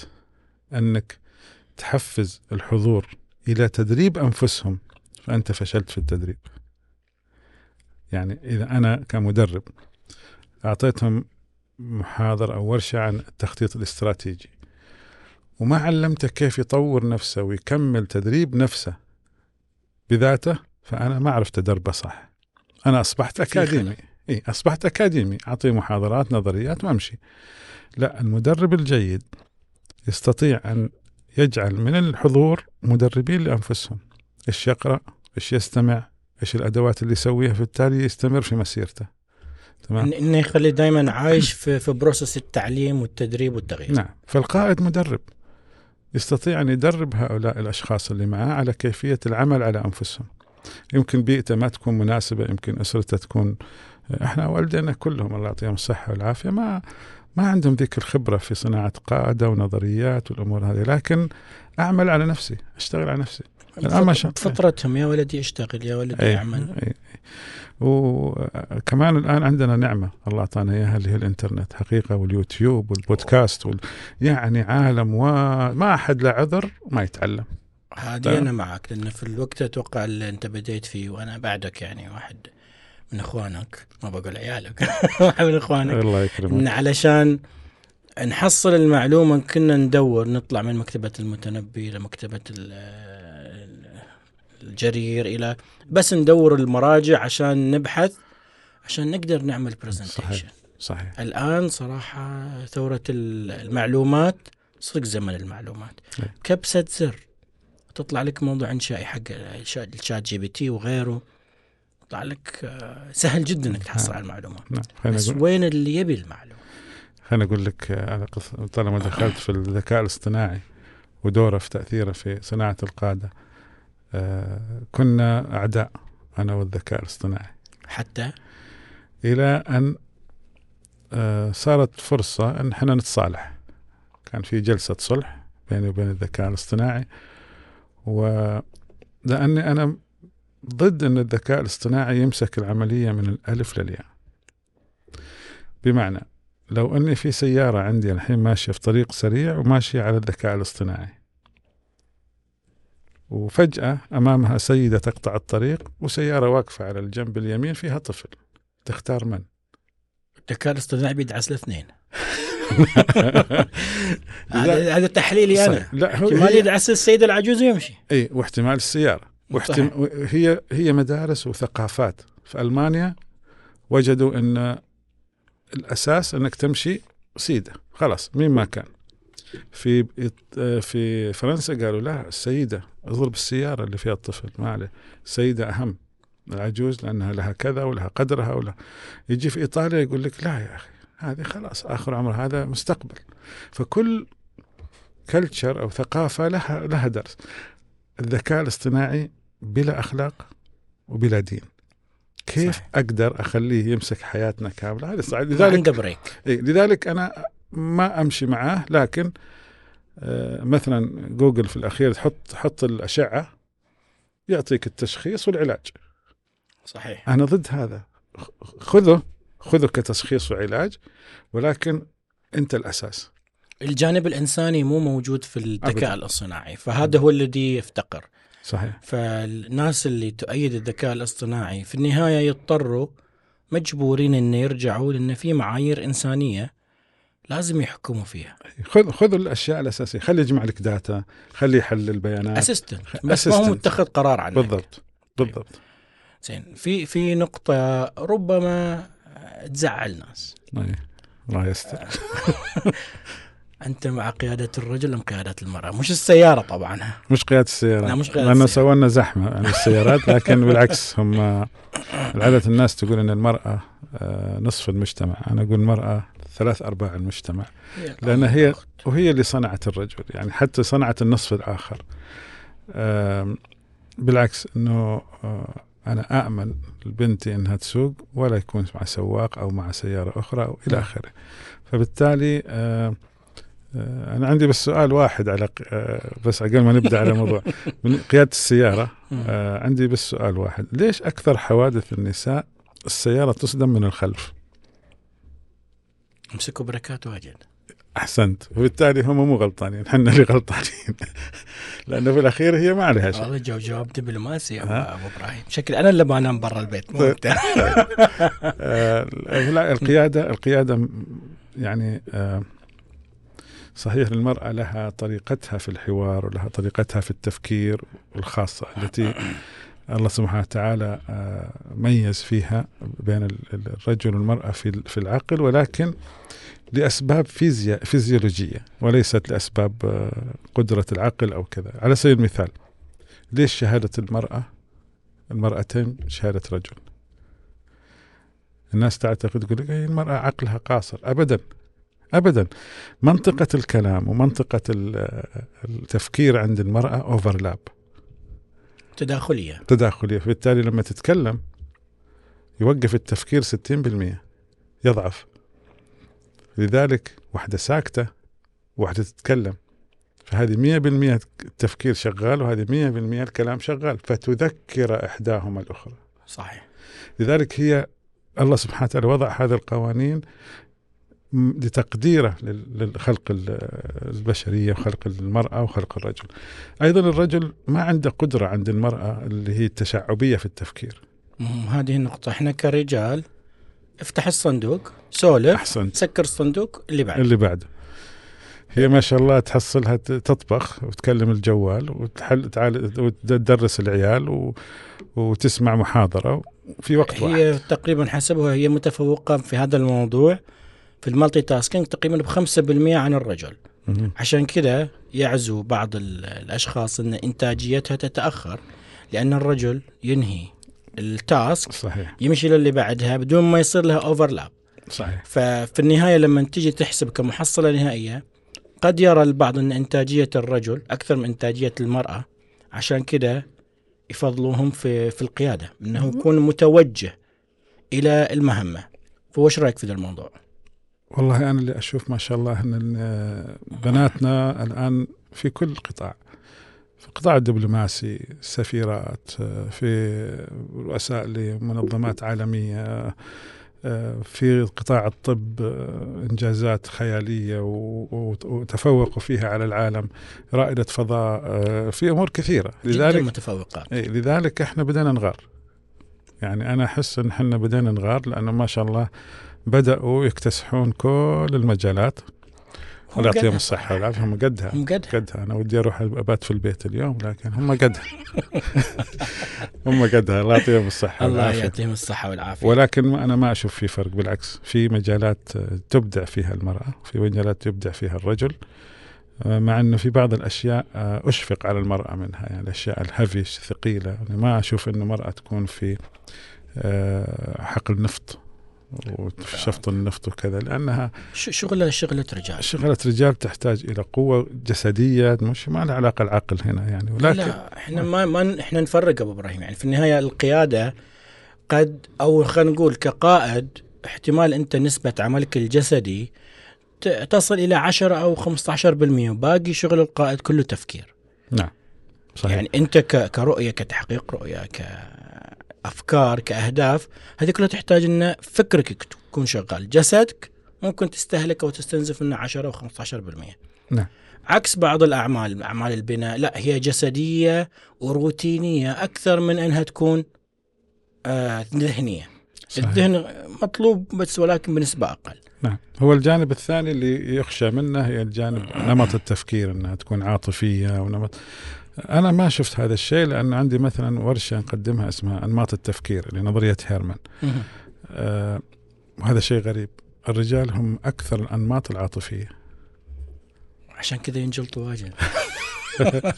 A: أنك تحفز الحضور إلى تدريب أنفسهم فأنت فشلت في التدريب. يعني إذا أنا كمدرب أعطيتهم محاضرة أو ورشة عن التخطيط الاستراتيجي. وما علمته كيف يطور نفسه ويكمل تدريب نفسه بذاته فأنا ما عرفت أدربه صح. أنا أصبحت
B: في
A: أكاديمي. إيه أصبحت أكاديمي. أعطيه محاضرات نظريات وأمشي لا المدرب الجيد يستطيع أن يجعل من الحضور مدربين لأنفسهم. إيش يقرأ؟ إيش يستمع؟ إيش الأدوات اللي يسويها؟ فبالتالي يستمر في مسيرته. تمام.
B: إن- إنه يخلي دائما عايش في في بروسس التعليم والتدريب والتغيير.
A: نعم. فالقائد مدرب. يستطيع أن يدرب هؤلاء الأشخاص اللي معاه على كيفية العمل على أنفسهم. يمكن بيئته ما تكون مناسبة يمكن أسرته تكون إحنا والدينا كلهم الله يعطيهم الصحة والعافية. ما ما عندهم ذيك الخبرة في صناعة قادة ونظريات والأمور هذه. لكن أعمل على نفسي أشتغل على نفسي. الآن ما شاء-
B: بفطرتهم يا ولدي اشتغل يا ولدي
A: أي
B: اعمل.
A: أي وكمان الآن عندنا نعمة الله أعطانا إياها اللي هي الإنترنت حقيقة واليوتيوب والبودكاست وال... يعني عالم وما أحد له عذر ما يتعلم.
B: هذه. أنا معك لأن في الوقت أتوقع اللي أنت بديت فيه وأنا بعدك يعني واحد من إخوانك ما بقول عيالك واحد من إخوانك.
A: الله يكرمك.
B: علشان نحصل المعلومة كنا ندور نطلع من مكتبة المتنبي لمكتبة الجرير إلى بس ندور المراجع عشان نبحث عشان نقدر نعمل presentation
A: صحيح. صحيح.
B: الآن صراحة ثورة المعلومات صدق زمن المعلومات.
A: إيه.
B: كبسة زر. تطلع لك موضوع إنشائي حق ال ChatGPT وغيره. يطلع لك آه، سهل جدا إنك تحصل
A: نعم.
B: على المعلومات.
A: نعم.
B: بس وين اللي يبي المعلومة؟
A: خليني أقول لك آه، على قصة طالما دخلت في الذكاء الاصطناعي ودوره في تأثيره في صناعة القادة كنا أعداء أنا والذكاء الاصطناعي.
B: حتى؟
A: إلى أن آه، صارت فرصة أن إحنا نتصالح. كان في جلسة صلح بيني وبين الذكاء الاصطناعي. ولاني أنا ضد أن الذكاء الاصطناعي يمسك العملية من الألف للياء. بمعنى لو أني في سيارة عندي الحين ماشية في طريق سريع وماشية على الذكاء الاصطناعي وفجأة أمامها سيدة تقطع الطريق وسيارة واقفة على الجنب اليمين فيها طفل. تختار من؟
B: الذكاء الاصطناعي بيدعس الاثنين. هذا هذا تحليلي
A: أنا. لا هو
B: احتمال يدعس السيد العجوز ويمشي.
A: اي واحتمال السيارة. واحتم... هي هي مدارس وثقافات. في ألمانيا وجدوا إن الأساس إنك تمشي سيدة. خلاص مين ما كان. في في فرنسا قالوا لا السيدة اضرب السيارة اللي فيها الطفل ما عليه. السيدة أهم العجوز لأنها لها كذا ولها قدرها ولا. يجي في إيطاليا يقول لك لا يا أخي هذه خلاص آخر عمر هذا مستقبل. فكل culture أو ثقافة لها لها درس. الذكاء الاصطناعي بلا أخلاق وبلا دين. كيف
B: صحيح.
A: أقدر أخليه يمسك حياتنا كاملة؟ هذا صعب لذلك
B: عنده
A: brake لذلك أنا ما أمشي معاه لكن آه مثلا جوجل في الأخير تحط حط الأشعة يعطيك التشخيص والعلاج.
B: صحيح.
A: أنا ضد هذا. خذه خذه كتشخيص وعلاج ولكن أنت الأساس.
B: الجانب الإنساني مو موجود في الذكاء. الاصطناعي فهذا هو الذي يفتقر.
A: صحيح.
B: فالناس اللي تؤيد الذكاء الاصطناعي في النهاية يضطروا مجبورين إن يرجعوا لأن في معايير إنسانية لازم يحكموا فيها.
A: خذ خذ الأشياء الأساسية. خليه يجمع لك data خليه يحلل بيانات
B: assistant بس ما هو. متخذ قرار عنك.
A: بالضبط بالضبط.
B: زين في في نقطة ربما تزعل ناس.
A: أي. الله يستر.
B: أنت مع قيادة الرجل أم قيادة المرأة؟ مش السيارة طبعا.
A: مش قيادة السيارات
B: لا، مش قيادة لأنه.
A: سووا لنا زحمة عن السيارات لكن بالعكس هم عاده الناس تقول إن المرأة آه، نصف المجتمع. أنا أقول المرأة ثلاث أرباع المجتمع لأن هي وهي اللي صنعت الرجل يعني حتى صنعت النصف الآخر. آم، بالعكس إنه آه، أنا امن لبنتي إنها تسوق ولا يكون مع سواق أو مع سيارة أخرى أو إلى
B: نعم.
A: آخره. فبالتالي آه، أنا عندي بس سؤال واحد على آه، بس قبل ما نبدأ على موضوع. من قيادة السيارة
B: مم.
A: آه، عندي بس سؤال واحد. ليش أكثر حوادث النساء السيارة تصدم من الخلف؟
B: امسكوا بركات واجد.
A: أحسنت. وبالتالي هم مو غلطانين. إحنا اللي غلطانين. لأنه في الأخير هي ما عليها شيء.
B: والله جو جواب دبلوماسي؟ أبو إبراهيم. شكل أنا اللي بنام برا البيت مو
A: طيب.
B: أنت.
A: آه، لا القياده القيادة يعني آه، صحيح المرأة لها طريقتها في الحوار ولها طريقتها في التفكير الخاصه التي الله سبحانه وتعالى آه، ميز فيها بين ال- ال- الرجل والمرأة في ال- في العقل ولكن لأسباب فيزياء فيزيولوجية وليست لأسباب آه، قدرة العقل أو كذا. على سبيل المثال ليش شهادة المرأة المرأتين شهادة رجل؟ الناس تعتقد تقول لك "إيه، المرأة عقلها قاصر. أبدا أبدا. منطقة الكلام ومنطقة ال- التفكير عند المرأة أوفرلاب
B: تداخلية.
A: تداخلية. فبالتالي لما تتكلم يوقف التفكير 60% يضعف. لذلك واحدة ساكتة واحدة تتكلم. فهذه 100% التفكير شغال وهذه 100% الكلام شغال. فتذكر إحداهما الأخرى.
B: صحيح.
A: لذلك هي الله سبحانه وتعالى وضع هذه القوانين لتقديره لل- للخلق ال- البشرية وخلق المرأة وخلق الرجل. أيضا الرجل ما عنده قدرة عند المرأة اللي هي التشعبية في التفكير.
B: هذه النقطة. إحنا كرجال افتح الصندوق سولف
A: أحسنت.
B: سكر الصندوق اللي بعد
A: اللي بعده. هي ما شاء الله تحصلها تطبخ وتكلم الجوال وتحل تعال وتدرس العيال و... وتسمع محاضرة في وقت واحد.
B: هي تقريبا حسبها هي متفوقة في هذا الموضوع. في ال multitasking تقريبا ب 5% عن الرجل. عشان كذا يعزو بعض ال- الأشخاص إن إنتاجيتها تتأخر لأن الرجل ينهي ال task
A: صحيح.
B: يمشي للي بعدها بدون ما يصير لها overlap
A: صحيح.
B: ففي النهاية لما تيجي تحسب كمحصلة نهائية قد يرى البعض إن إنتاجية الرجل أكثر من إنتاجية المرأة عشان كذا يفضلوهم في في القيادة إنه يكون متوجه إلى المهمة. فوش رأيك في ذا الموضوع؟
A: والله أنا اللي أشوف ما شاء الله إن بناتنا الآن في كل قطاع في القطاع الدبلوماسي السفيرات في رؤساء لمنظمات عالمية في قطاع الطب إنجازات خيالية وتفوقوا فيها على العالم رائدة فضاء في أمور كثيرة.
B: جدا
A: لذلك
B: متفوقات.
A: إيه لذلك إحنا بدينا نغار. يعني أنا أحس إن إحنا بدينا نغار لأنه ما شاء الله بدأوا يكتسحون كل المجالات. الله يعطيهم
B: قدها.
A: الصحة والعافية. هم قدها.
B: هم قدها.
A: قدها. أنا ودي أروح أبات في البيت اليوم لكن هم قدها. هم قدها. الله يعطيهم الصحة
B: الله
A: والعافية.
B: يعطيهم الصحة والعافية.
A: ولكن أنا ما أشوف في فرق بالعكس. في مجالات تبدع فيها المرأة في مجالات يبدع فيها الرجل. آه، مع إنه في بعض الأشياء آه، أشفق على المرأة منها. يعني الأشياء الهيفي الثقيلة. يعني ما أشوف إنه مرأة تكون في آه، حقل نفط. وشفط النفط وكذا
B: لأنها شغلة شغلة رجال.
A: شغلة رجال تحتاج إلى قوة جسدية مش ما لها علاقة العقل هنا يعني ولكن
B: لا إحنا ما ما إحنا نفرق أبو إبراهيم يعني في النهاية القيادة قد أو خلينا نقول كقائد احتمال أنت نسبة عملك الجسدي تصل إلى 10 أو 15% باقي شغل القائد كله تفكير.
A: نعم صحيح.
B: يعني أنت ك- كرؤية كتحقيق رؤية كافكار كأهداف هذه كلها تحتاج إن فكرك يكون شغال. جسدك ممكن تستهلك أو تستنزف منه 10 أو 15%
A: نعم.
B: عكس بعض الأعمال أعمال البناء لا هي جسدية وروتينية أكثر من إنها تكون آه ذهنية.
A: صحيح.
B: الذهن مطلوب بس ولكن بنسبة أقل.
A: نعم. هو الجانب الثاني اللي يخشى منه هي الجانب نمط التفكير إنها تكون عاطفية ونمط. أنا ما شفت هذا الشيء لأن عندي مثلا ورشة نقدمها اسمها أنماط التفكير لنظرية هيرمان. آه وهذا شيء غريب. الرجال هم أكثر الأنماط العاطفية.
B: عشان كذا ينجلطوا واجد.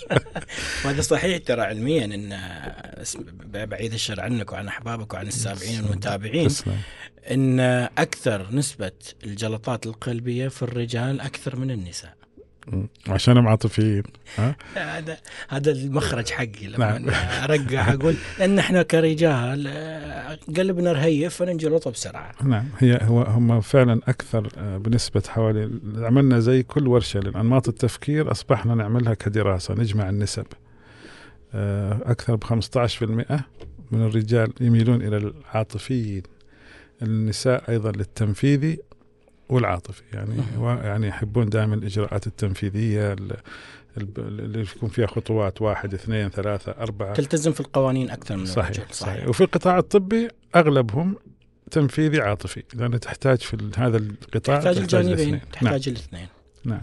B: وهذا صحيح ترى علميا إن بعيد الشر عنك وعن أحبابك وعن السامعين والمتابعين إن أكثر نسبة الجلطات القلبية في الرجال أكثر من النساء.
A: مم. عشانهم عاطفيين ها
B: هذا هذا المخرج حقي لما
A: نعم.
B: ارجع أقول لأن إحنا كرجال آه، قلبنا رهيف فننجلط بسرعة
A: نعم هي هو هم فعلا أكثر آه، بنسبة حوالي عملنا زي كل ورشة لانماط التفكير أصبحنا نعملها كدراسة نجمع النسب آه، أكثر ب 15% من الرجال يميلون إلى العاطفيين النساء أيضا للتنفيذي والعاطفي يعني يعني يحبون دائما الإجراءات التنفيذية اللي يكون فيها خطوات واحد اثنين ثلاثة أربعة.
B: تلتزم في القوانين أكثر من
A: صحيح,
B: الرجل
A: صحيح. وفي القطاع الطبي أغلبهم تنفيذي عاطفي لأن تحتاج في هذا القطاع
B: تحتاج الجانبين
A: الاثنين. نعم.
B: تحتاج الاثنين.
A: نعم.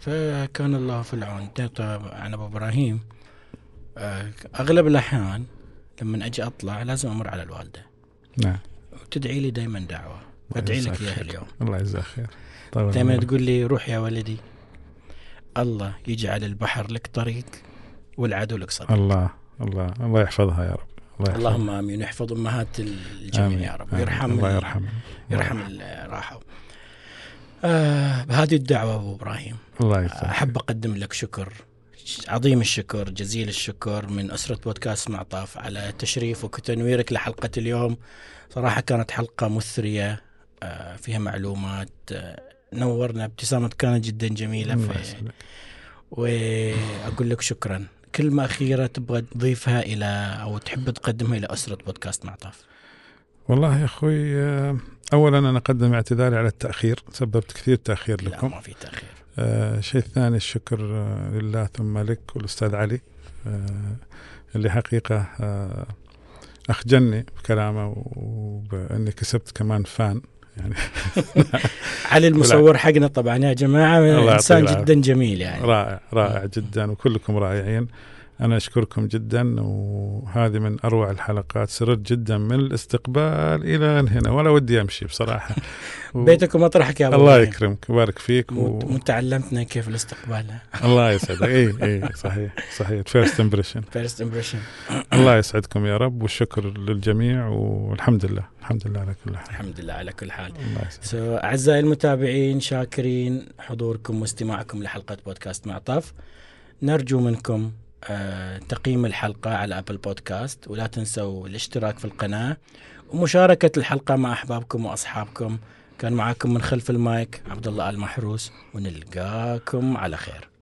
B: فكان الله في العون. طبعا أبو إبراهيم آه، أغلب الأحيان لما أجي أطلع لازم أمر على الوالدة.
A: نعم.
B: وتدعي لي دائما دعوة. ادعي لك إياها اليوم.
A: الله يجزاك خير.
B: دائما
A: عمرك.
B: تقول لي روح يا ولدي. الله يجعل البحر لك طريق والعدو لك صديق.
A: الله الله الله يحفظها يا رب. الله يحفظها.
B: اللهم آمين. يحفظ أمهات الجميع
A: آمين.
B: يا رب. ويرحم
A: الله
B: ال-
A: يرحم
B: يرحم اللي راحوا. آه بهذه الدعوة أبو إبراهيم.
A: الله يجزاك
B: أحب أقدم لك شكر. عظيم الشكر جزيل الشكر من أسرة بودكاست معطاف على تشريفك وتنويرك لحلقة اليوم. صراحة كانت حلقة مثرية. فيها معلومات آه، نورنا ابتسامة كانت جدا جميلة في
A: يسعدك.
B: وأقول لك شكرا. كلمة أخيرة تبغى تضيفها إلى أو تحب تقدمها إلى أسرة بودكاست معطاف
A: والله يا أخوي آه، اولا أنا أقدم اعتذاري على التأخير. سببت كثير تأخير
B: لا
A: لكم.
B: ما في تأخير.
A: آه، الشيء الثاني الشكر آه، لله ثم لك والأستاذ علي. آه، اللي حقيقة آه، أخجلني بكلامه وبأني كسبت كمان فان. يعني.
B: علي المصور حقنا طبعا يا جماعة
A: إنسان
B: جدا جميل يعني.
A: رائع رائع جدا وكلكم رائعين. أنا أشكركم جدا وهذه من أروع الحلقات. سررت جدا من الاستقبال إلى هنا ولا ودي أمشي بصراحة. و...
B: بيتك ومطرحك يا أبو
A: الله. يكرمك ويبارك فيك و...
B: مت- مت تعلمتنا كيف الاستقبال.
A: الله يسعدك. اي اي صحيح صحيح. first impression
B: first impression
A: الله يسعدكم يا رب والشكر للجميع والحمد لله الحمد لله على كل حال.
B: الحمد لله على كل حال.
A: الله يسعدك.
B: So, أعزائي المتابعين شاكرين حضوركم واستماعكم لحلقة بودكاست معطف نرجو منكم تقييم الحلقة على أبل بودكاست ولا تنسوا الاشتراك في القناة ومشاركة الحلقة مع أحبابكم وأصحابكم. كان معاكم من خلف المايك عبد الله المحروس ونلقاكم على خير.